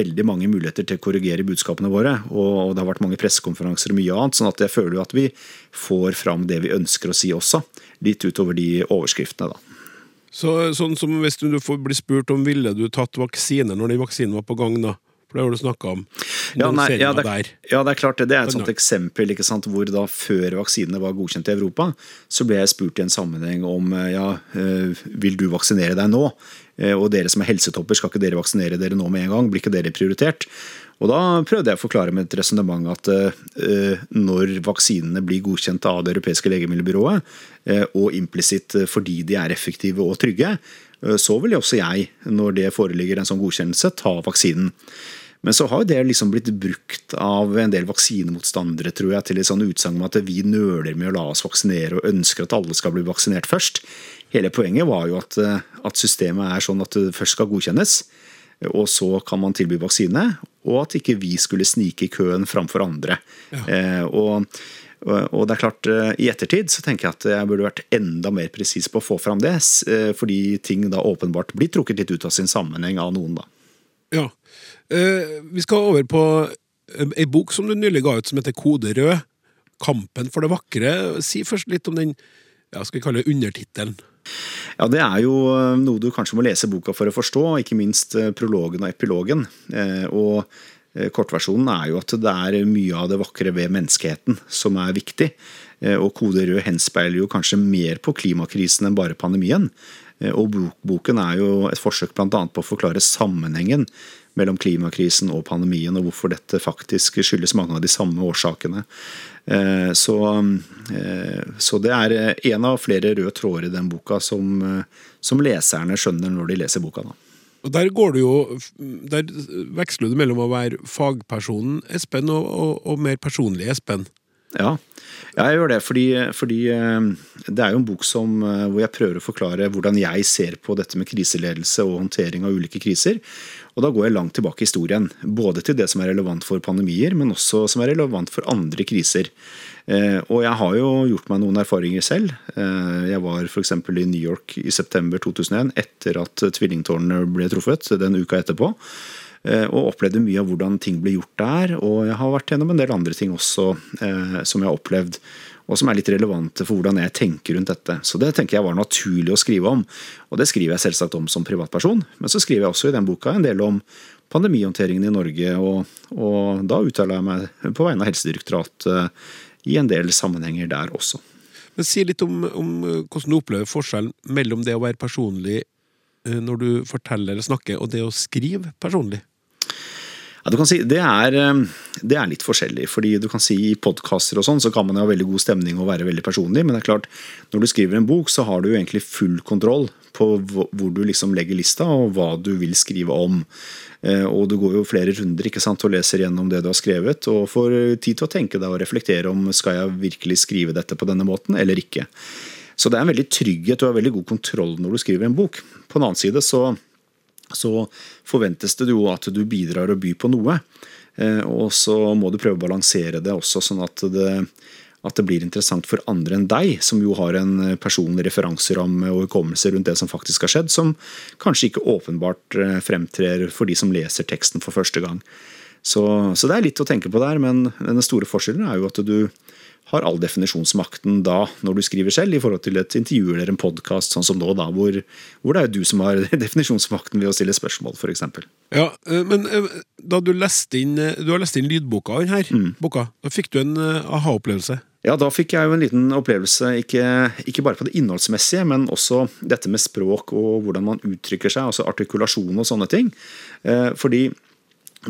veldig mange muligheter til å korrigere budskapene våre. Og, det har vært mange pressekonferanser og mye annet, sånn at jeg føler jo at vi får fram det vi ønsker å si også. Litt utover de overskriftene, da. Så, sånn som hvis du blir spurt om ville du tatt vaksine når den vaksinen var på gang, da? For det har du snakka om. Ja, nei, ja, det, der. ja, det er klart det. Det er et sånt eksempel sant, hvor da før vaksinene var godkjent i Europa, så ble jeg spurt i en sammenheng om eh, ja, eh, vil du vaksinere deg nå? Eh, Og dere som er helsetopper, skal ikke dere vaksinere dere nå med en gang? Blir ikke dere prioritert? Og da prøvde jeg å forklare med et resonnement at eh, når vaksinene blir godkjent av Det europeiske legemiddelbyrået, eh, og implisitt fordi de er effektive og trygge, så vil også jeg, når det foreligger en sånn godkjennelse, ta vaksinen. Men så har jo det liksom blitt brukt av en del vaksinemotstandere tror jeg, til et sånn utsagn om at vi nøler med å la oss vaksinere og ønsker at alle skal bli vaksinert først. Hele poenget var jo at, eh, at systemet er sånn at det først skal godkjennes, og så kan man tilby vaksine, og at ikke vi skulle snike i køen framfor andre. Eh, og, og og det er klart, eh, I ettertid så tenker jeg at jeg burde vært enda mer presis på å få fram det, eh, fordi ting da åpenbart blir trukket litt ut av sin sammenheng av noen. da. Ja. Eh, vi skal over på eh, ei bok som du nylig ga ut, som heter Kode rød. 'Kampen for det vakre'. Si først litt om den ja, skal vi kalle det undertittelen. Ja, Det er jo eh, noe du kanskje må lese boka for å forstå, ikke minst eh, prologen og epilogen. Eh, Og eh, Kortversjonen er jo at det er mye av det vakre ved menneskeheten som er viktig. Eh, Og Kode rød henspeiler jo kanskje mer på klimakrisen enn bare pandemien. Eh, Og bok- boken er jo et forsøk bl.a. på å forklare sammenhengen mellom klimakrisen og pandemien, og hvorfor dette faktisk skyldes mange av de samme årsakene. Eh, Så, eh, så det er eh, en av flere røde tråder i den boka som, som leserne skjønner når de leser boka. Da. Og Der går du jo Der veksler du mellom å være fagpersonen Espen og, og, og mer personlig Espen. Ja, jeg gjør det, fordi, fordi det er jo en bok som, hvor jeg prøver å forklare hvordan jeg ser på dette med kriseledelse og håndtering av ulike kriser. Og da går jeg langt tilbake i historien, både til det som er relevant for pandemier, men også som er relevant for andre kriser. Eh, Og jeg har jo gjort meg noen erfaringer selv. Eh, Jeg var f.eks. i New York i september 2001, etter at tvillingtårnene ble truffet, den uka etterpå. Eh, Og opplevde mye av hvordan ting ble gjort der. Og jeg har vært gjennom en del andre ting også som jeg har opplevd, og som er litt relevante for hvordan jeg tenker rundt dette. Så det tenker jeg var naturlig å skrive om. Og det skriver jeg selvsagt om som privatperson, men så skriver jeg også i den boka en del om pandemihåndteringen i Norge, og, og da uttaler jeg meg på vegne av Helsedirektoratet i en del sammenhenger der også. Men Si litt om, om hvordan du opplever forskjellen mellom det å være personlig eh, når du forteller eller snakker, og det å skrive personlig. Ja, si, det er, eh, det er litt forskjellig. fordi du kan si I podkaster og sånn, så kan man ha veldig god stemning og være veldig personlig. Men det er klart, når du skriver en bok, så har du jo egentlig full kontroll på hvor du liksom legger lista, og hva du vil skrive om. Eh, og du går jo flere runder ikke sant, og leser gjennom det du har skrevet, og får tid til å tenke deg og reflektere om skal jeg virkelig skrive dette på denne måten eller ikke. Så det er en veldig trygghet og veldig god kontroll når du skriver en bok. På den annen side så, så forventes det jo at du bidrar og byr på noe. Eh, og så må du prøve å balansere det også, sånn at det, at det blir interessant for andre enn deg, som jo har en personlig referanseramme og hukommelse rundt det som faktisk har skjedd, som kanskje ikke åpenbart eh, fremtrer for de som leser teksten for første gang. Så, så det er litt å tenke på der, men den store forskjellen er jo at du har all definisjonsmakten da, når du skriver selv, i forhold til et intervju eller en podkast, sånn som nå, da, hvor, hvor, det er du som har definisjonsmakten ved å stille spørsmål, f.eks. Ja, eh, men eh, da du leste inn, du har lest inn lydboka her, mm. boka, da fikk du en aha-opplevelse? Ja, da fikk jeg jo en liten opplevelse, ikke, ikke, bare på det innholdsmessige, men også dette med språk og hvordan man uttrykker seg, altså artikulasjon og sånne ting. Eh, fordi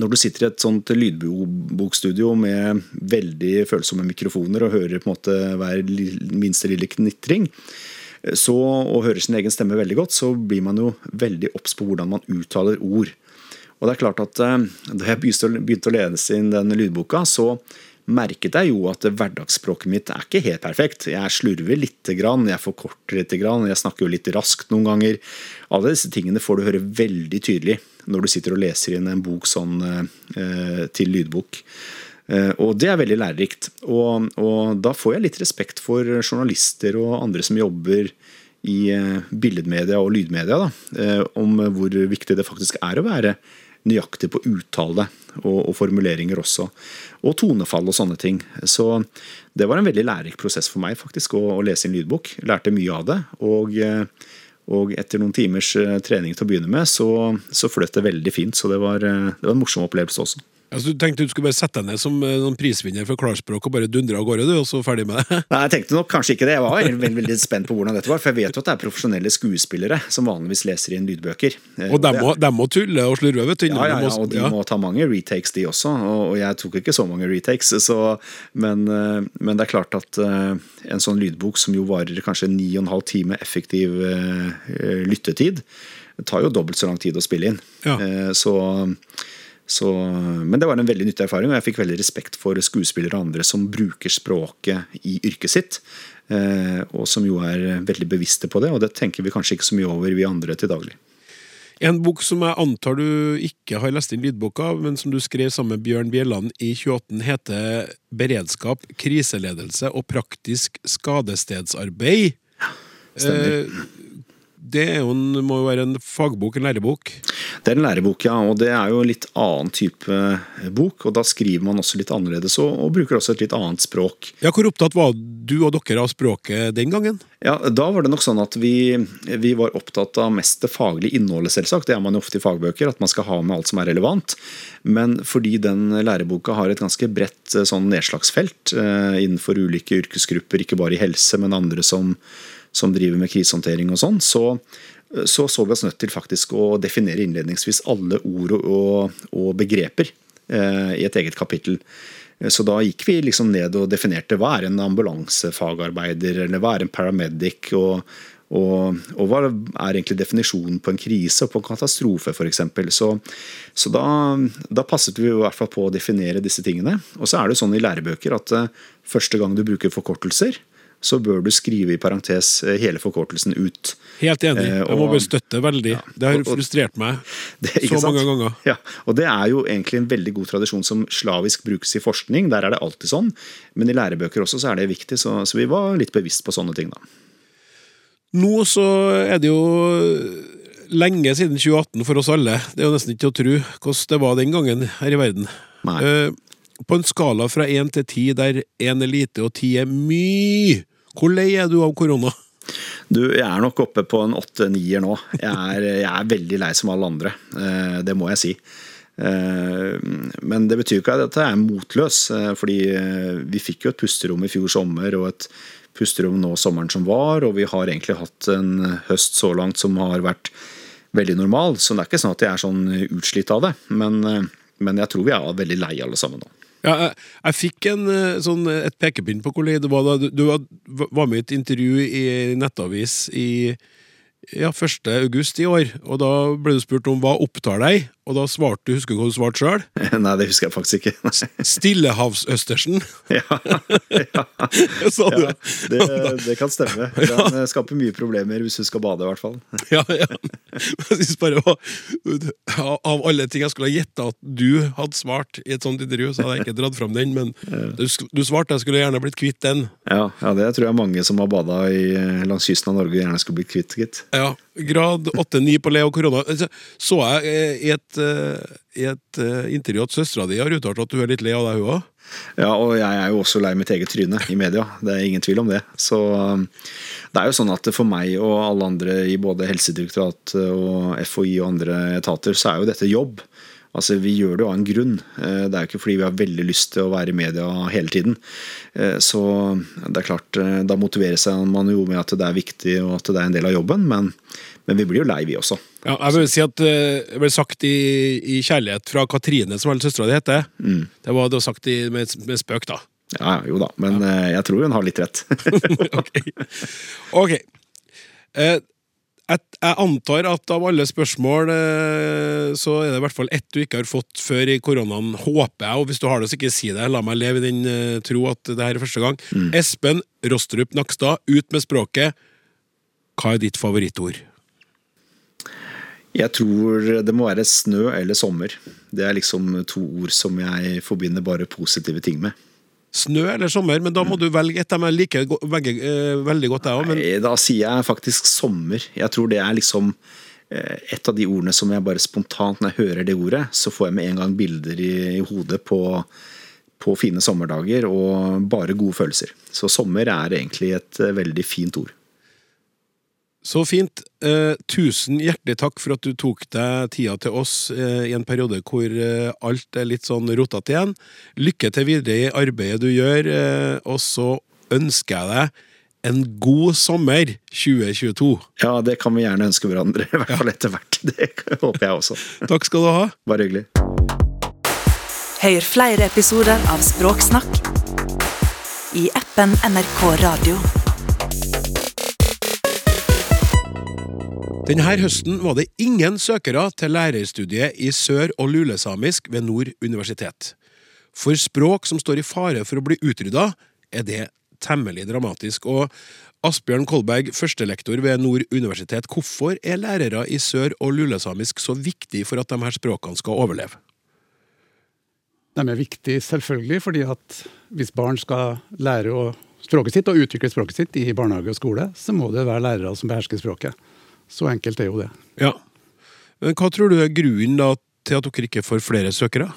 når du sitter i et sånt lydbokstudio med veldig følsomme mikrofoner og hører på en måte hver minste lille knitring, så, og hører sin egen stemme veldig godt, så blir man jo veldig obs på hvordan man uttaler ord. Og det er klart at eh, Da jeg begynte å lese inn den lydboka, så merket jeg jo at hverdagsspråket mitt er ikke helt perfekt. Jeg slurver litt, jeg forkorter litt, jeg snakker jo litt raskt noen ganger. Alle disse tingene får du høre veldig tydelig når du sitter og leser inn en bok sånn eh, til lydbok. Eh, og det er veldig lærerikt. Og, og, da får jeg litt respekt for journalister og andre som jobber i eh, billedmedia og lydmedia, da, om hvor viktig det faktisk er å være nøyaktig på uttale og, og, formuleringer også. Og tonefall og sånne ting. Så det var en veldig lærerik prosess for meg faktisk å, å lese inn lydbok. Lærte mye av det. Og, og etter noen timers eh, trening til å begynne med, så, så fløt det veldig fint. Så det var, eh, det var en morsom opplevelse også. Altså, du tenkte du skulle bare sette deg ned som eh, noen prisvinner for klarspråk og bare dundre av gårde, du, og så ferdig med det? Nei, jeg tenkte nok kanskje ikke det. Jeg var veldig, veldig spent på hvordan dette var. For jeg vet jo at det er profesjonelle skuespillere som vanligvis leser inn lydbøker. Og de må, de må tulle og slurve, vet du. Ja, ja, ja, og de må ta mange retakes, de også. Og jeg tok ikke så mange retakes. Så, men, eh, men, det er klart at eh, en sånn lydbok som jo varer kanskje ni og en halv time effektiv lyttetid, tar jo dobbelt så lang tid å spille inn. Ja. Så så, men det var en veldig nyttig erfaring, og jeg fikk veldig respekt for skuespillere og andre som bruker språket i yrket sitt. Eh, og som jo er veldig bevisste på det, og det tenker vi kanskje ikke så mye over, vi andre til daglig. En bok som jeg antar du ikke har lest inn lydbok av, men som du skrev sammen med Bjørn Bjelland i 2018, heter 'Beredskap, kriseledelse og praktisk skadestedsarbeid'. Ja, stemmer. Eh, det en, må jo være en fagbok, en lærebok? Det er en lærebok, ja. Og det er jo en litt annen type bok. Og da skriver man også litt annerledes, og, og bruker også et litt annet språk. Ja, Hvor opptatt var du og dere av språket den gangen? Ja, Da var det nok sånn at vi, vi var opptatt av mest det faglige innholdet, selvsagt. Det er man jo ofte i fagbøker, at man skal ha med alt som er relevant. Men fordi den læreboka har et ganske bredt eh, sånn nedslagsfelt eh, innenfor ulike yrkesgrupper, ikke bare i helse, men andre som som driver med krisehåndtering og sånn, så, så, så vi oss nødt til faktisk å definere innledningsvis alle ord og, og begreper eh, i et eget kapittel. Så da gikk vi liksom ned og definerte hva er en ambulansefagarbeider, eller hva er en paramedic, og, og, og, hva er egentlig definisjonen på en krise og på en katastrofe f.eks. Så, så da, da, passet vi i hvert fall på å definere disse tingene. Og så er det sånn i lærebøker at uh, første gang du bruker forkortelser, så bør du skrive i parentes eh, hele forkortelsen ut. Helt enig. Eh, jeg må bare støtte veldig. Ja, det har frustrert meg det, så mange sant? ganger. Ja, og Det er jo egentlig en veldig god tradisjon som slavisk brukes i forskning. Der er det alltid sånn. Men i lærebøker også så er det viktig, så, så vi var litt bevisst på sånne ting. da. Nå så er det jo lenge siden 2018 for oss alle. Det er jo nesten ikke til å tro hvordan det var den gangen her i verden. Nei. Uh, på en skala fra én til ti, der én er lite og ti er mye, hvor lei er du av korona? Du, Jeg er nok oppe på en åtte-nier nå. Jeg er, jeg er, veldig lei som alle andre. Eh, det må jeg si. Eh, men det betyr ikke at jeg er motløs. Eh, fordi vi fikk jo et pusterom i fjor sommer og et pusterom nå sommeren som var, og vi har egentlig hatt en høst så langt som har vært veldig normal. Så det er ikke sånn at jeg er sånn utslitt av det. Men, men jeg tror vi er veldig lei alle sammen nå. Ja, jeg, jeg fikk en, eh, sånn, et pekepinn på hvor det var da du, du var med i et intervju i Nettavis i ja, 1. august i år, og da ble du spurt om hva opptar deg, og da svarte du, husker du hva du svarte sjøl? Nei, det husker jeg faktisk ikke. Stillehavsøstersen, Ja, ja, sa du. ja det, det kan stemme. Den kan skaper mye problemer hvis du skal bade, i hvert fall. Ja, ja. Jeg synes bare Av alle ting jeg skulle ha gjetta at du hadde svart i et sånt intervju, så hadde jeg ikke dratt fram den, men du, du svarte jeg skulle gjerne blitt kvitt den. Ja, ja, det tror jeg mange som har bada i- langs kysten av Norge, gjerne skulle blitt kvitt, gitt. Ja, Grad 8-9 på Leo korona. Så- Så jeg eh, i et, eh, i et eh, intervju at søstera di har uttalt at du er litt lei av deg, hun òg. Ja, og jeg er jo også lei mitt eget tryne i media. Det er ingen tvil om det. Så um, det er jo sånn at for meg og alle andre i både Helsedirektoratet og FHI og andre etater, så er jo dette jobb. Altså, Vi gjør det jo av en grunn. Eh, Det er jo ikke fordi vi har veldig lyst til å være i media hele tiden. Eh, Så det er klart, eh, da motiverer seg man jo med at det er viktig og at det er en del av jobben, men, men vi blir jo lei, vi også. Ja, jeg vil si at det ble sagt i, i kjærlighet fra Katrine, som vel søstera di heter. Det var det var sagt i, med, med spøk, da. Ja, jo da, men ja. jeg tror hun har litt rett. ok. Ok. Eh, jeg, jeg antar at av alle spørsmål, eh, så er det i hvert fall ett du ikke har fått før i koronaen, håper jeg. Og hvis du har det, så ikke si det. La meg leve i den eh, tro at det her er første gang. Espen Rostrup Nakstad, ut med språket. Hva er ditt favorittord? Jeg tror det må være snø eller sommer. Det er liksom to ord som jeg forbinder bare positive ting med. Snø eller sommer? Men da må du velge et. Jeg liker begge eh, veldig godt, jeg òg. Men Da sier jeg faktisk sommer. Jeg tror det er liksom eh, et av de ordene som jeg bare spontant, når jeg hører det ordet, så får jeg med en gang bilder i, i hodet på, på fine sommerdager og bare gode følelser. Så sommer er egentlig et eh, veldig fint ord. Så fint. Eh, tusen hjertelig takk for at du tok deg tida til oss eh, i en periode hvor eh, alt er litt sånn rotete igjen. Lykke til videre i arbeidet du gjør, eh, og så ønsker jeg deg en god sommer 2022. Ja, det kan vi gjerne ønske hverandre, i hvert fall etter hvert. Det håper jeg også. Takk skal du ha. Bare hyggelig. Hør flere episoder av Språksnakk i appen NRK Radio. Denne høsten var det ingen søkere til lærerstudiet i sør- og lulesamisk ved Nord universitet. For språk som står i fare for å bli utrydda, er det temmelig dramatisk. Og Asbjørn Kolberg, førstelektor ved Nord universitet, hvorfor er lærere i sør- og lulesamisk så viktig for at de her språkene skal overleve? De er viktige selvfølgelig fordi at hvis barn skal lære språket sitt og utvikle språket sitt i barnehage og skole, så må det være lærere som behersker språket. Så enkelt er jo det. Ja. Men hva tror du er grunnen da til at dere ikke får flere søkere?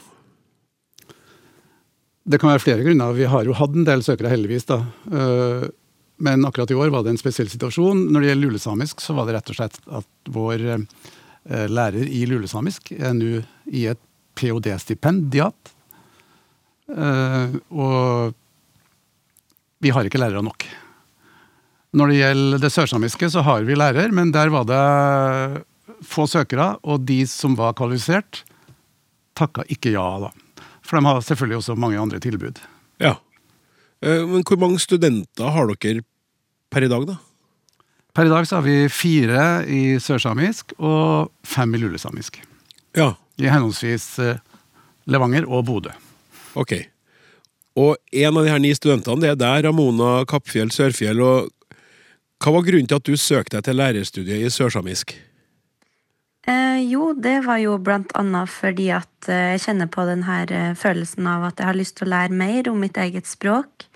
Det kan være flere grunner. Vi har jo hatt en del søkere, heldigvis. da. Eh, Men akkurat i år var det en spesiell situasjon. Når det gjelder lulesamisk, så var det rett og slett at vår eh, lærer i lulesamisk er nå i et ph.d.-stipendiat. Eh, Og vi har ikke lærere nok. Når det gjelder det sørsamiske, så har vi lærer, men der var det få søkere, og de som var kvalifisert, takka ikke ja, da. For de har selvfølgelig også mange andre tilbud. Ja. Eh, Men hvor mange studenter har dere per i dag, da? Per i dag så har vi fire i sørsamisk og fem i lulesamisk. Ja, I henholdsvis eh, Levanger og Bodø. ok. Og en av de her ni studentene, det er der, Ramona Kappfjell Sørfjell. og Hva var grunnen til at du søkte deg til lærerstudiet i sørsamisk? Eh, jo, det var jo blant annet fordi at eh, jeg kjenner på den her eh, følelsen av at jeg har lyst til å lære mer om mitt eget språk.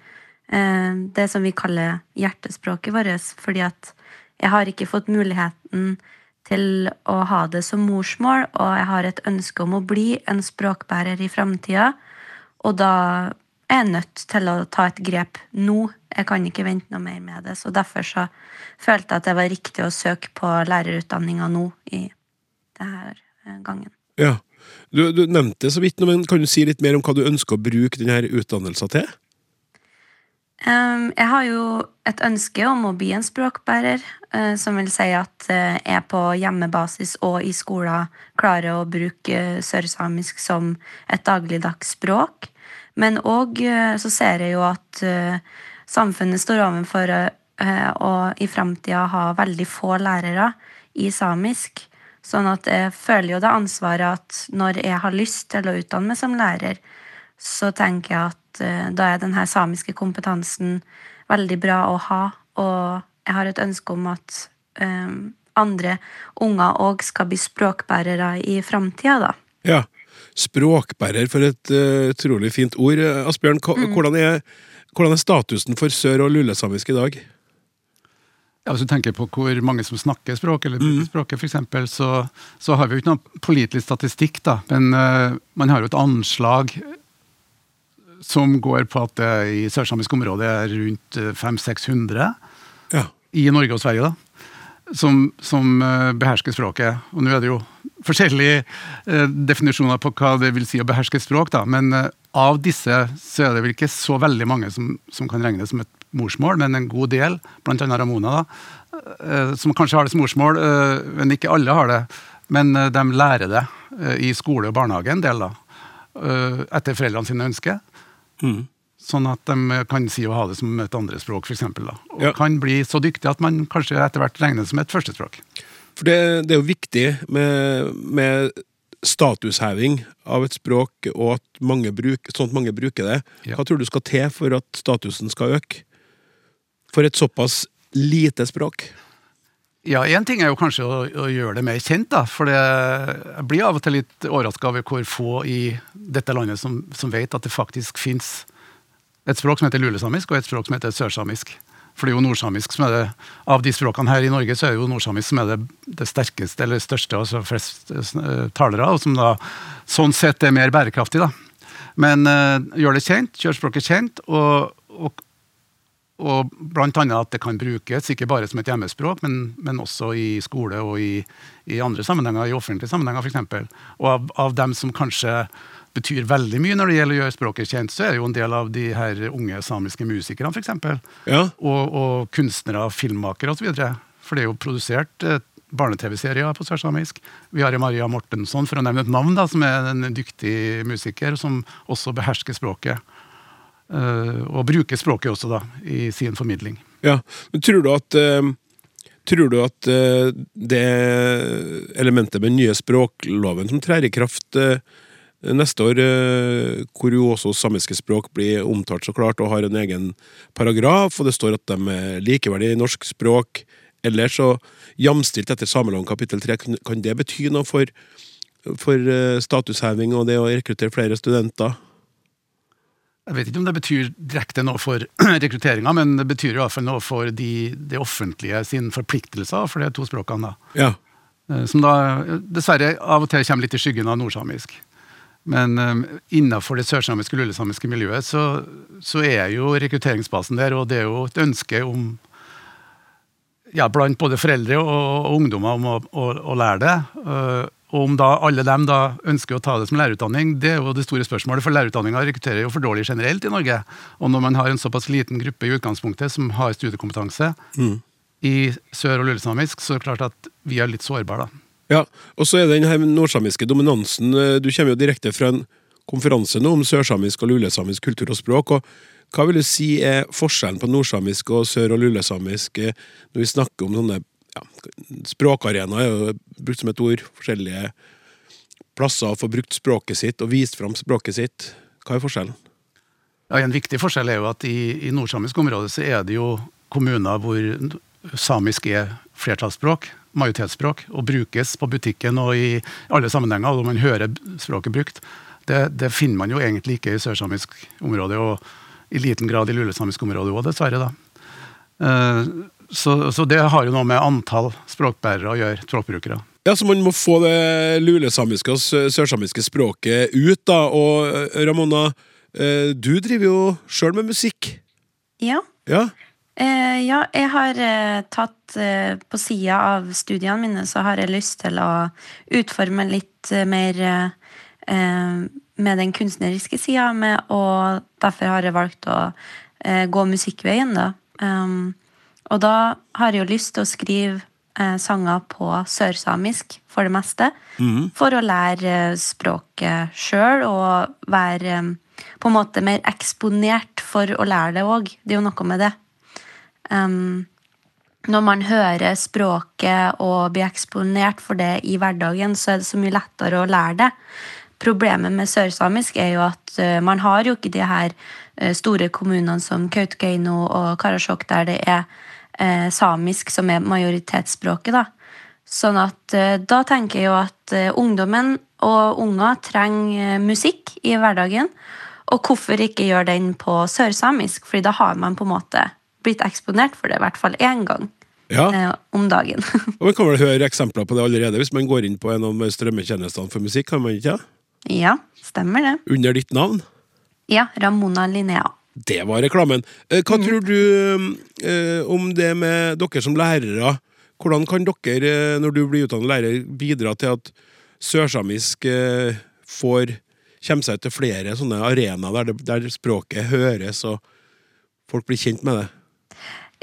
Eh, det som vi kaller hjertespråket vårt, fordi at jeg har ikke fått muligheten til å ha det som morsmål, og jeg har et ønske om å bli en språkbærer i framtida. Og da er nødt til å ta et grep nå. Jeg kan ikke vente noe mer med det. Så derfor så følte jeg at det var riktig å søke på lærerutdanninga nå i denne gangen. Ja. Du, du nevnte så vidt, noe, men kan du si litt mer om hva du ønsker å bruke denne utdannelsen til? Um, jeg har jo et ønske om å bli en språkbærer, uh, som vil si at uh, jeg på hjemmebasis og i skolen klarer å bruke sørsamisk som et dagligdags språk. Men òg uh, så ser jeg jo at uh, samfunnet står overfor uh, å i framtida ha veldig få lærere i samisk. Sånn at jeg føler jo det ansvaret at når jeg har lyst til å utdanne meg som lærer, så tenker jeg at da er denne samiske kompetansen veldig bra å ha. Og jeg har et ønske om at andre unger òg skal bli språkbærere i framtida, da. Ja. Språkbærer, for et uh, utrolig fint ord. Asbjørn, mm. hvordan, er, hvordan, er, statusen for sør- og lulesamisk i dag? Ja, Hvis du tenker på hvor mange som snakker språk, eller bruker mm. språket f.eks., så, så har vi jo ikke noen pålitelig statistikk, da. Men uh, man har jo et anslag som går på at det i sørsamisk område er rundt 500-600 ja. i Norge og Sverige. da, Som, som behersker språket. Og nå er det jo forskjellige uh, definisjoner på hva det vil si å beherske et språk, da, men uh, av disse så er det vel ikke så veldig mange som, som kan regnes som et morsmål, men en god del, bl.a. Ramona, da, som kanskje har det som morsmål, men ikke alle har det. Men de lærer det i skole og barnehage en del, da, etter foreldrene sine ønsker. Mm. Sånn at de kan si å ha det som et andrespråk, f.eks. Og Ja. kan bli så dyktig at man kanskje etter hvert regner det som et førstespråk. For det, det er jo viktig med, med statusheving av et språk, og at mange bruk, sånn at mange bruker det. Ja. Hva tror du skal til for at statusen skal øke? For et såpass lite språk? Ja, Én ting er jo kanskje å, å gjøre det mer kjent, da. For det, jeg blir av og til litt overraska over hvor få i dette landet som, som vet at det faktisk fins et språk som heter lulesamisk, og et språk som heter sørsamisk. For det er jo nordsamisk som er det Av de språkene her i Norge, så er det jo nordsamisk som er det, det sterkeste, eller største, altså flest eh, talere, og som da sånn sett er mer bærekraftig, da. Men uh, gjør det kjent, gjør språket kjent, og, og og blant annet at det kan brukes, ikke bare som et hjemmespråk, men, men også i skole og i, i, andre sammenhenger, i offentlige sammenhenger f.eks. Og av, av, dem som kanskje betyr veldig mye når det gjelder å gjøre språket kjent, så er det jo en del av de her unge samiske musikerne f.eks. Ja. Og, og kunstnere, filmmakere osv. For det er jo produsert eh, barne-TV-serier på sørsamisk. Vi har Maria Mortensson, for å nevne et navn, da, som er en dyktig musiker, som også behersker språket. Uh, og bruker språket også da, i sin formidling. Ja, men tror du at uh, Tror du at det elementet med nye språkloven som trer i kraft neste år, hvor jo også samiske språk blir omtalt så klart og har en egen paragraf, og det står at de er likeverdige i norsk språk, ellers så jamstilt etter sameloven kapittel 3, kan det bety noe for, for statusheving og det å rekruttere flere studenter? Jeg vet ikke om det betyr direkte noe for rekrutteringa, men det betyr i hvert fall noe for de, det offentlige sin forpliktelser for de to språkene. da. Ja. Som da dessverre av og til kommer litt i skyggen av nordsamisk. Men um, innenfor det sørsamiske og lulesamiske miljøet så, så, er jo rekrutteringsbasen der, og det er jo et ønske om ja, blant både foreldre og, og ungdommer om å, å, å lære det. Uh, og om da alle dem da ønsker å ta det som lærerutdanning, det er jo det store spørsmålet. For lærerutdanninga rekrutterer jo for dårlig generelt i Norge. Og når man har en såpass liten gruppe i utgangspunktet som har studiekompetanse mm. i sør- og lulesamisk, så er det klart at vi er litt sårbare, da. Ja, og så er det den her nordsamiske dominansen. Du kommer jo direkte fra en konferanse nå om sørsamisk og lulesamisk kultur og språk. og Hva vil du si er forskjellen på nordsamisk og sør- og lulesamisk når vi snakker om sånne ja, Språkarena er jo brukt som et ord. Forskjellige plasser å få brukt språket sitt og vist fram språket sitt. Hva er forskjellen? Ja, En viktig forskjell er jo at i, i nordsamisk område så er det jo kommuner hvor samisk er flertallsspråk, majoritetsspråk, og brukes på butikken og i alle sammenhenger, og man hører språket brukt. Det, det finner man jo egentlig ikke i sørsamisk område, og i liten grad i lulesamisk område òg, dessverre. da. Uh, så, så, det har jo noe med antall språkbærere å gjøre, språkbrukere. Ja, Så man må få det lulesamiske og sørsamiske språket ut, da. Og Ramona, du driver jo sjøl med musikk. Ja. Ja, eh, ja jeg har eh, tatt eh, På sida av studiene mine så har jeg lyst til å utforme litt mer med den kunstneriske sida, og derfor har jeg valgt å eh, gå musikkveien, da. Um, og da har jeg jo lyst til å skrive eh, sanger på sørsamisk for det meste. For å lære eh, språket sjøl og være eh, på en måte mer eksponert for å lære det òg. Det er jo noe med det. Um, når man hører språket og blir eksponert for det i hverdagen, så er det så mye lettere å lære det. Problemet med sørsamisk er jo at eh, man har jo ikke de her eh, store kommunene som Kautokeino og Karasjok, der det er eh, samisk som er majoritetsspråket. da. Sånn at eh, da tenker jeg jo at ungdommen og unger trenger musikk i hverdagen. Og hvorfor ikke gjøre den på sørsamisk? Fordi da har man på en måte blitt eksponert for det i hvert fall én gang Ja, eh, om dagen. og Man kan vel høre eksempler på det allerede hvis man går inn på en av strømmetjenestene for musikk. kan man ikke? ja, stemmer det. Under ditt navn. Ja, Ramona Linnea. Det var reklamen. Eh, Hva tror du eh, om det med dere som lærere? Hvordan kan dere, eh, når du blir utdannet lærer, bidra til at sørsamisk eh, får kommer seg til flere sånne arenaer der, der språket høres og folk blir kjent med det?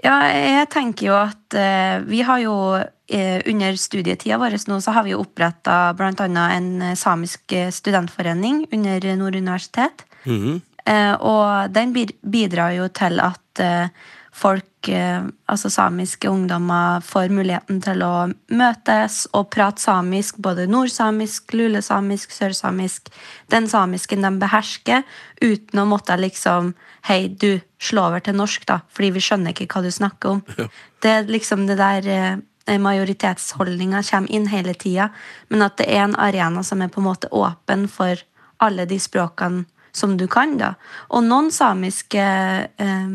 Ja, jeg tenker jo at eh, vi har jo eh, under studietida vår nå så har vi jo oppretta bl.a. en eh, samisk eh, studentforening under Nord universitet. Mhm. Eh, og den bidrar jo til at eh, folk, eh, altså samiske ungdommer, får muligheten til å møtes og prate samisk, både nordsamisk, lulesamisk, sørsamisk, den samisken de behersker, uten å måtte liksom Hei, du, slå over til norsk, da, fordi vi skjønner ikke hva du snakker om. Det er liksom det der eh, majoritetsholdninga kommer inn hele tida, men at det er en arena som er på en måte åpen for alle de språkene som du kan, da. Og noen samiske eh,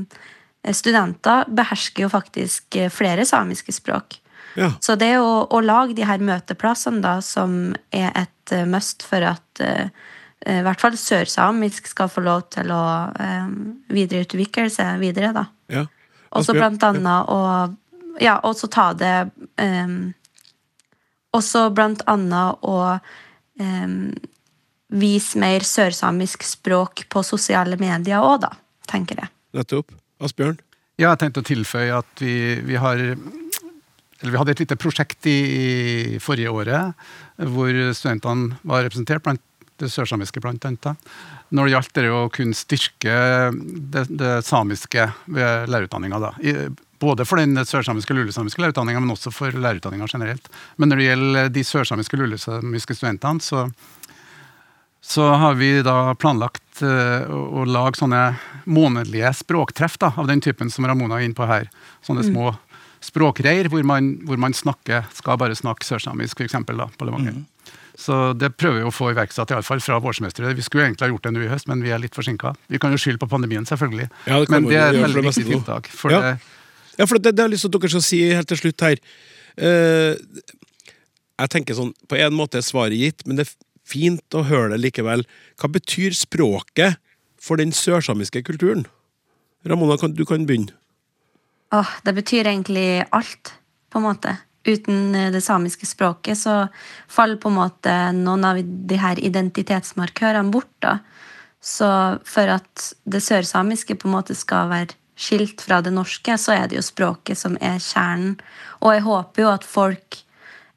studenter behersker jo faktisk eh, flere samiske språk. Ja. Så det å, å lage de her møteplassene da, som er et eh, must for at eh, eh, i hvert fall sørsamisk skal få lov til å eh, videreutvikle seg videre, da. ja. Og så blant annet å Ja, og så ta det um, Også blant annet å um, vise mer sørsamisk språk på sosiale medier òg, da, tenker jeg. Nettopp. Asbjørn? Ja, jeg tenkte å tilføye at vi, vi har eller vi hadde et lite prosjekt i, i forrige året hvor studentene var representert blant det sørsamiske bl.a. Når det gjaldt det å kunne styrke det, det samiske ved lærerutdanninga. både for den sørsamiske og lulesamiske lærerutdanninga, men også for lærerutdanninga generelt. Men når det gjelder de sørsamiske og lulesamiske studentene, så så har vi da planlagt eh, å, lage sånne månedlige språktreff da, av den typen som Ramona er inne på her. Sånne små språkreir hvor man, hvor man snakker, skal bare snakke sørsamisk, da, på Levanger. Så det prøver vi å få iverksatt, iallfall fra vårsemesteret. Vi skulle egentlig ha gjort det nå i høst, men vi er litt forsinka. Vi kan jo skylde på pandemien, selvfølgelig. Ja, det men det er et veldig det viktig tiltak. For Ja. det, Ja, for det, det har jeg lyst til at dere skal si helt til slutt her. Uh, jeg tenker sånn, På en måte er svaret gitt, men det fint å høre det likevel. Hva betyr språket for den sørsamiske kulturen? Ramona, du kan begynne. Åh, det betyr egentlig alt, på en måte. Uten eh, det samiske språket så faller på en måte noen av de her identitetsmarkørene bort. da. Så for at det sørsamiske på en måte skal være skilt fra det norske, så er det jo språket som er kjernen. Og jeg håper jo at folk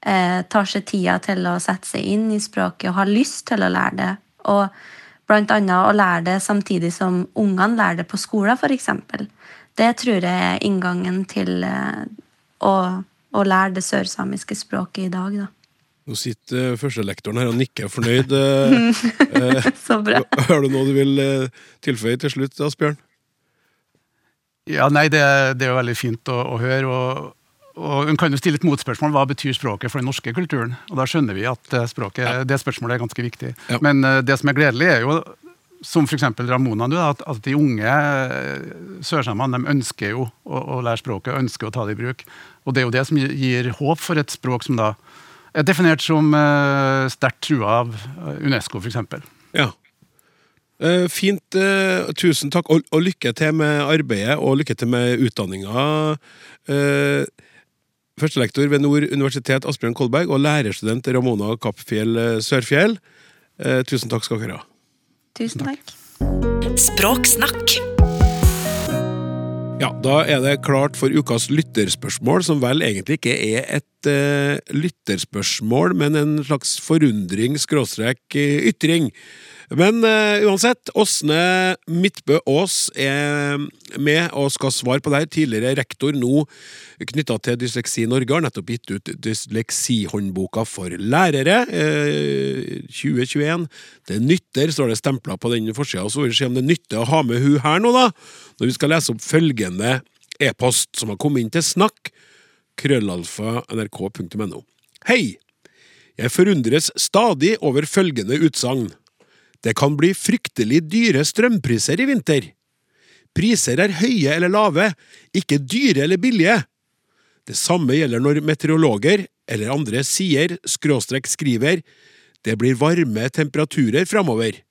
tar seg tida til å sette seg inn i språket og har lyst til å lære det. Og blant annet å lære det samtidig som ungene lærer det på skolen, f.eks. Det tror jeg er inngangen til eh, å, å lære det sørsamiske språket i dag, da. Nå sitter uh, førstelektoren her og nikker fornøyd. Eh, Så bra. har du noe du vil eh, tilføye til slutt, Asbjørn? Ja, nei, det, det er jo veldig fint å, å høre. og og Hun kan jo stille et motspørsmål hva betyr språket for den norske kulturen. og Da skjønner vi at språket, ja. det spørsmålet er ganske viktig. Ja. Men eh, det som er gledelig, er jo som f.eks. Ramona, at, at de unge eh, sørsamene ønsker jo å, å lære språket, ønsker å ta det i bruk. Og Det er jo det som gir- håp for et språk som da er definert som sterkt trua av eh, Unesco, f.eks. Ja. Eh, fint. eh, tusen takk, og, og lykke til med arbeidet, og lykke til med utdanninga. Førstelektor ved Nord universitet Asbjørn Kolberg og lærerstudent Ramona Kappfjell eh, Sørfjell. Eh, tusen takk skal dere ha. Tusen takk. Språksnakk Ja, da er det klart for ukas lytterspørsmål, som vel egentlig ikke er et uh, lytterspørsmål, men en slags forundring, skråstrekk, uh, ytring. Men uh, uansett, Åsne Midtbø Aas er med og skal svare på det her. Tidligere rektor, nå knytta til Dysleksi Norge, har nettopp gitt ut Dysleksihåndboka for lærere uh, 2021. Det nytter, står det stempla på den forsida, så vi se om det nytter å ha med hun her nå, da. Når vi skal lese opp følgende e-post som har kommet inn til snakk. Krøllalfa nrk.no. Hei! Jeg forundres stadig over følgende utsagn. Det kan bli fryktelig dyre strømpriser i vinter. Priser er høye eller lave, ikke dyre eller billige. Det samme gjelder når meteorologer eller andre sier, skråstrek skriver, det blir varme temperaturer framover.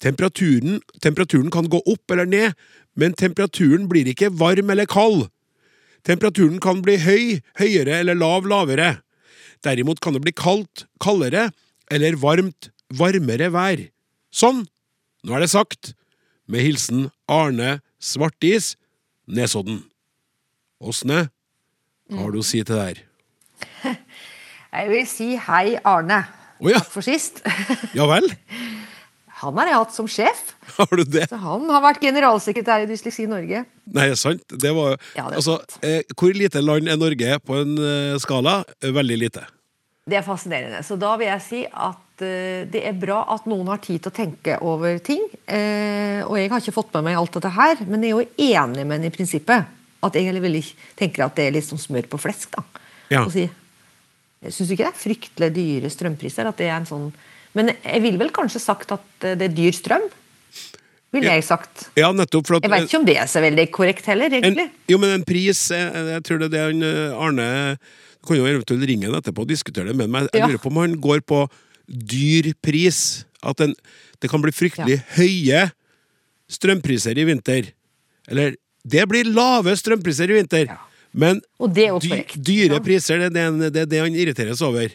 Temperaturen, temperaturen kan gå opp eller ned, men temperaturen blir ikke varm eller kald. Temperaturen kan bli høy, høyere eller lav, lavere. Derimot kan det bli kaldt, kaldere, eller varmt, varmere vær. Sånn, nå er det sagt. Med hilsen Arne Svartis, Nesodden. Åsne, hva har du å si til det her? Jeg vil si hei, Arne. Oh, ja. Takk for sist. Ja vel? Han har jeg hatt som sjef. Har du det? Så han har vært generalsekretær i Dysleksi Norge. Nei, sant. Det var Ja, det Altså, eh, hvor lite land er Norge på en eh, skala? Eh, Veldig lite. Det er fascinerende. Så da vil jeg si at det er bra at noen har tid til å tenke over ting. Eh, og jeg har ikke fått med meg alt dette her, men jeg er jo enig med henne i prinsippet. At jeg heller veldig tenker at det er litt som smør på flesk. da. Ja. Si, Syns du ikke det er fryktelig dyre strømpriser? At det er en sånn Men jeg ville vel kanskje sagt at eh, det er dyr strøm? Ville jeg sagt. Ja, nettopp. At, Jeg vet ikke om det er så veldig korrekt heller, en, jo, men en pris jeg, Jeg tror det er det eh, Arne Du kan jo eventuelt ringe ham etterpå og diskutere det med meg. Jeg lurer på om han går på dyr pris. At en, det kan bli fryktelig høye strømpriser i vinter. Eller det blir lave strømpriser i vinter. Ja. Men Og det dy, dyre Ja. priser, det er det, det, han irriteres over.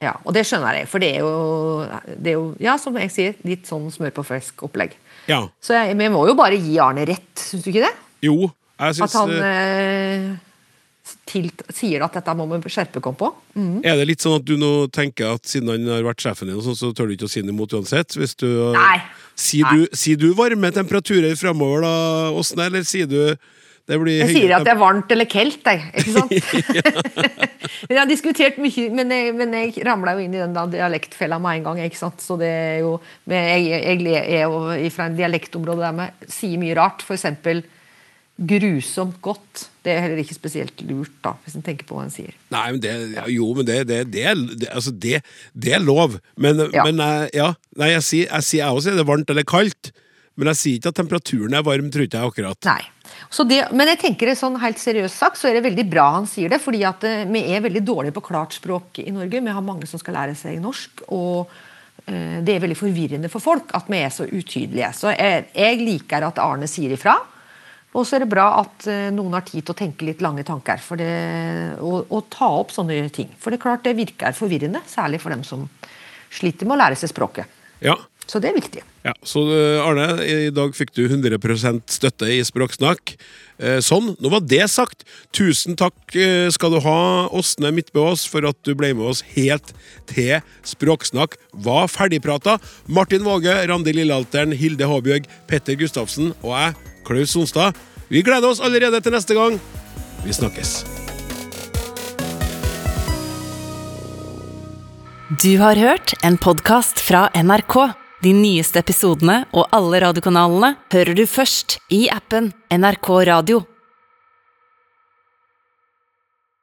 Ja, og det skjønner jeg, for det er jo, det er jo ja, som jeg sier, litt sånn smør på flesk-opplegg. Ja. Så jeg, men jeg må jo bare gi Arne rett, syns du ikke det? Jo, jeg syns At han eh, til, sier at dette må man skjerpe oss på. Mm. Er det litt sånn at du nå tenker at siden han har vært sjefen din, sånn, så tør du ikke å si noe imot uansett? Hvis du, Nei. Sier du, sier du varme temperaturer framover, da, Åsne, eller sier du det blir Jeg sier at det er varmt eller kaldt, jeg. Ikke sant? men jeg har diskutert mye, men jeg, men jeg ramla jo inn i den dialektfella med en gang. ikke sant? Så det er jo, jeg, jeg, jeg er jo fra en dialektområde der vi sier mye rart. For eksempel grusomt godt. Det er heller ikke spesielt lurt, da, hvis en tenker på hva en sier. Nei, men det, jo, men det, det, det, er- det, altså det, det er lov. Men, Ja. men eh, ja, nei, jeg sier, jeg sier jeg også sier det er varmt eller kaldt. Men jeg sier ikke at temperaturen er varm, tror ikke jeg akkurat. Nei. Så det, men jeg tenker det sånn helt seriøst sagt, så er det veldig bra han sier det. fordi at eh, vi er veldig dårlige på klart språk i Norge. Vi har mange som skal lære seg norsk. og eh, det er veldig forvirrende for folk at vi er så utydelige. Så jeg, jeg liker at Arne sier ifra. Og så er det bra at eh, noen har tid til å tenke litt lange tanker for det, og, og ta opp sånne ting. For det er klart det virker forvirrende, særlig for dem som sliter med å lære seg språket. Ja, Så det er viktig. Ja, så eh, Arne, i dag fikk du 100% støtte i Språksnakk. Eh, Sånn, nå var det sagt. Tusen takk skal du ha, Åsne Midtbøås, for at du ble med oss helt til Språksnakk var ferdigprata. Martin Våge, Randi Lillealteren, Hilde Håbjørg, Petter Gustavsen og jeg, Klaus Sonstad. Vi gleder oss allerede til neste gang. Vi snakkes. Du har hørt en podkast fra NRK. De nyeste episodene og alle radiokanalene hører du først i appen NRK Radio.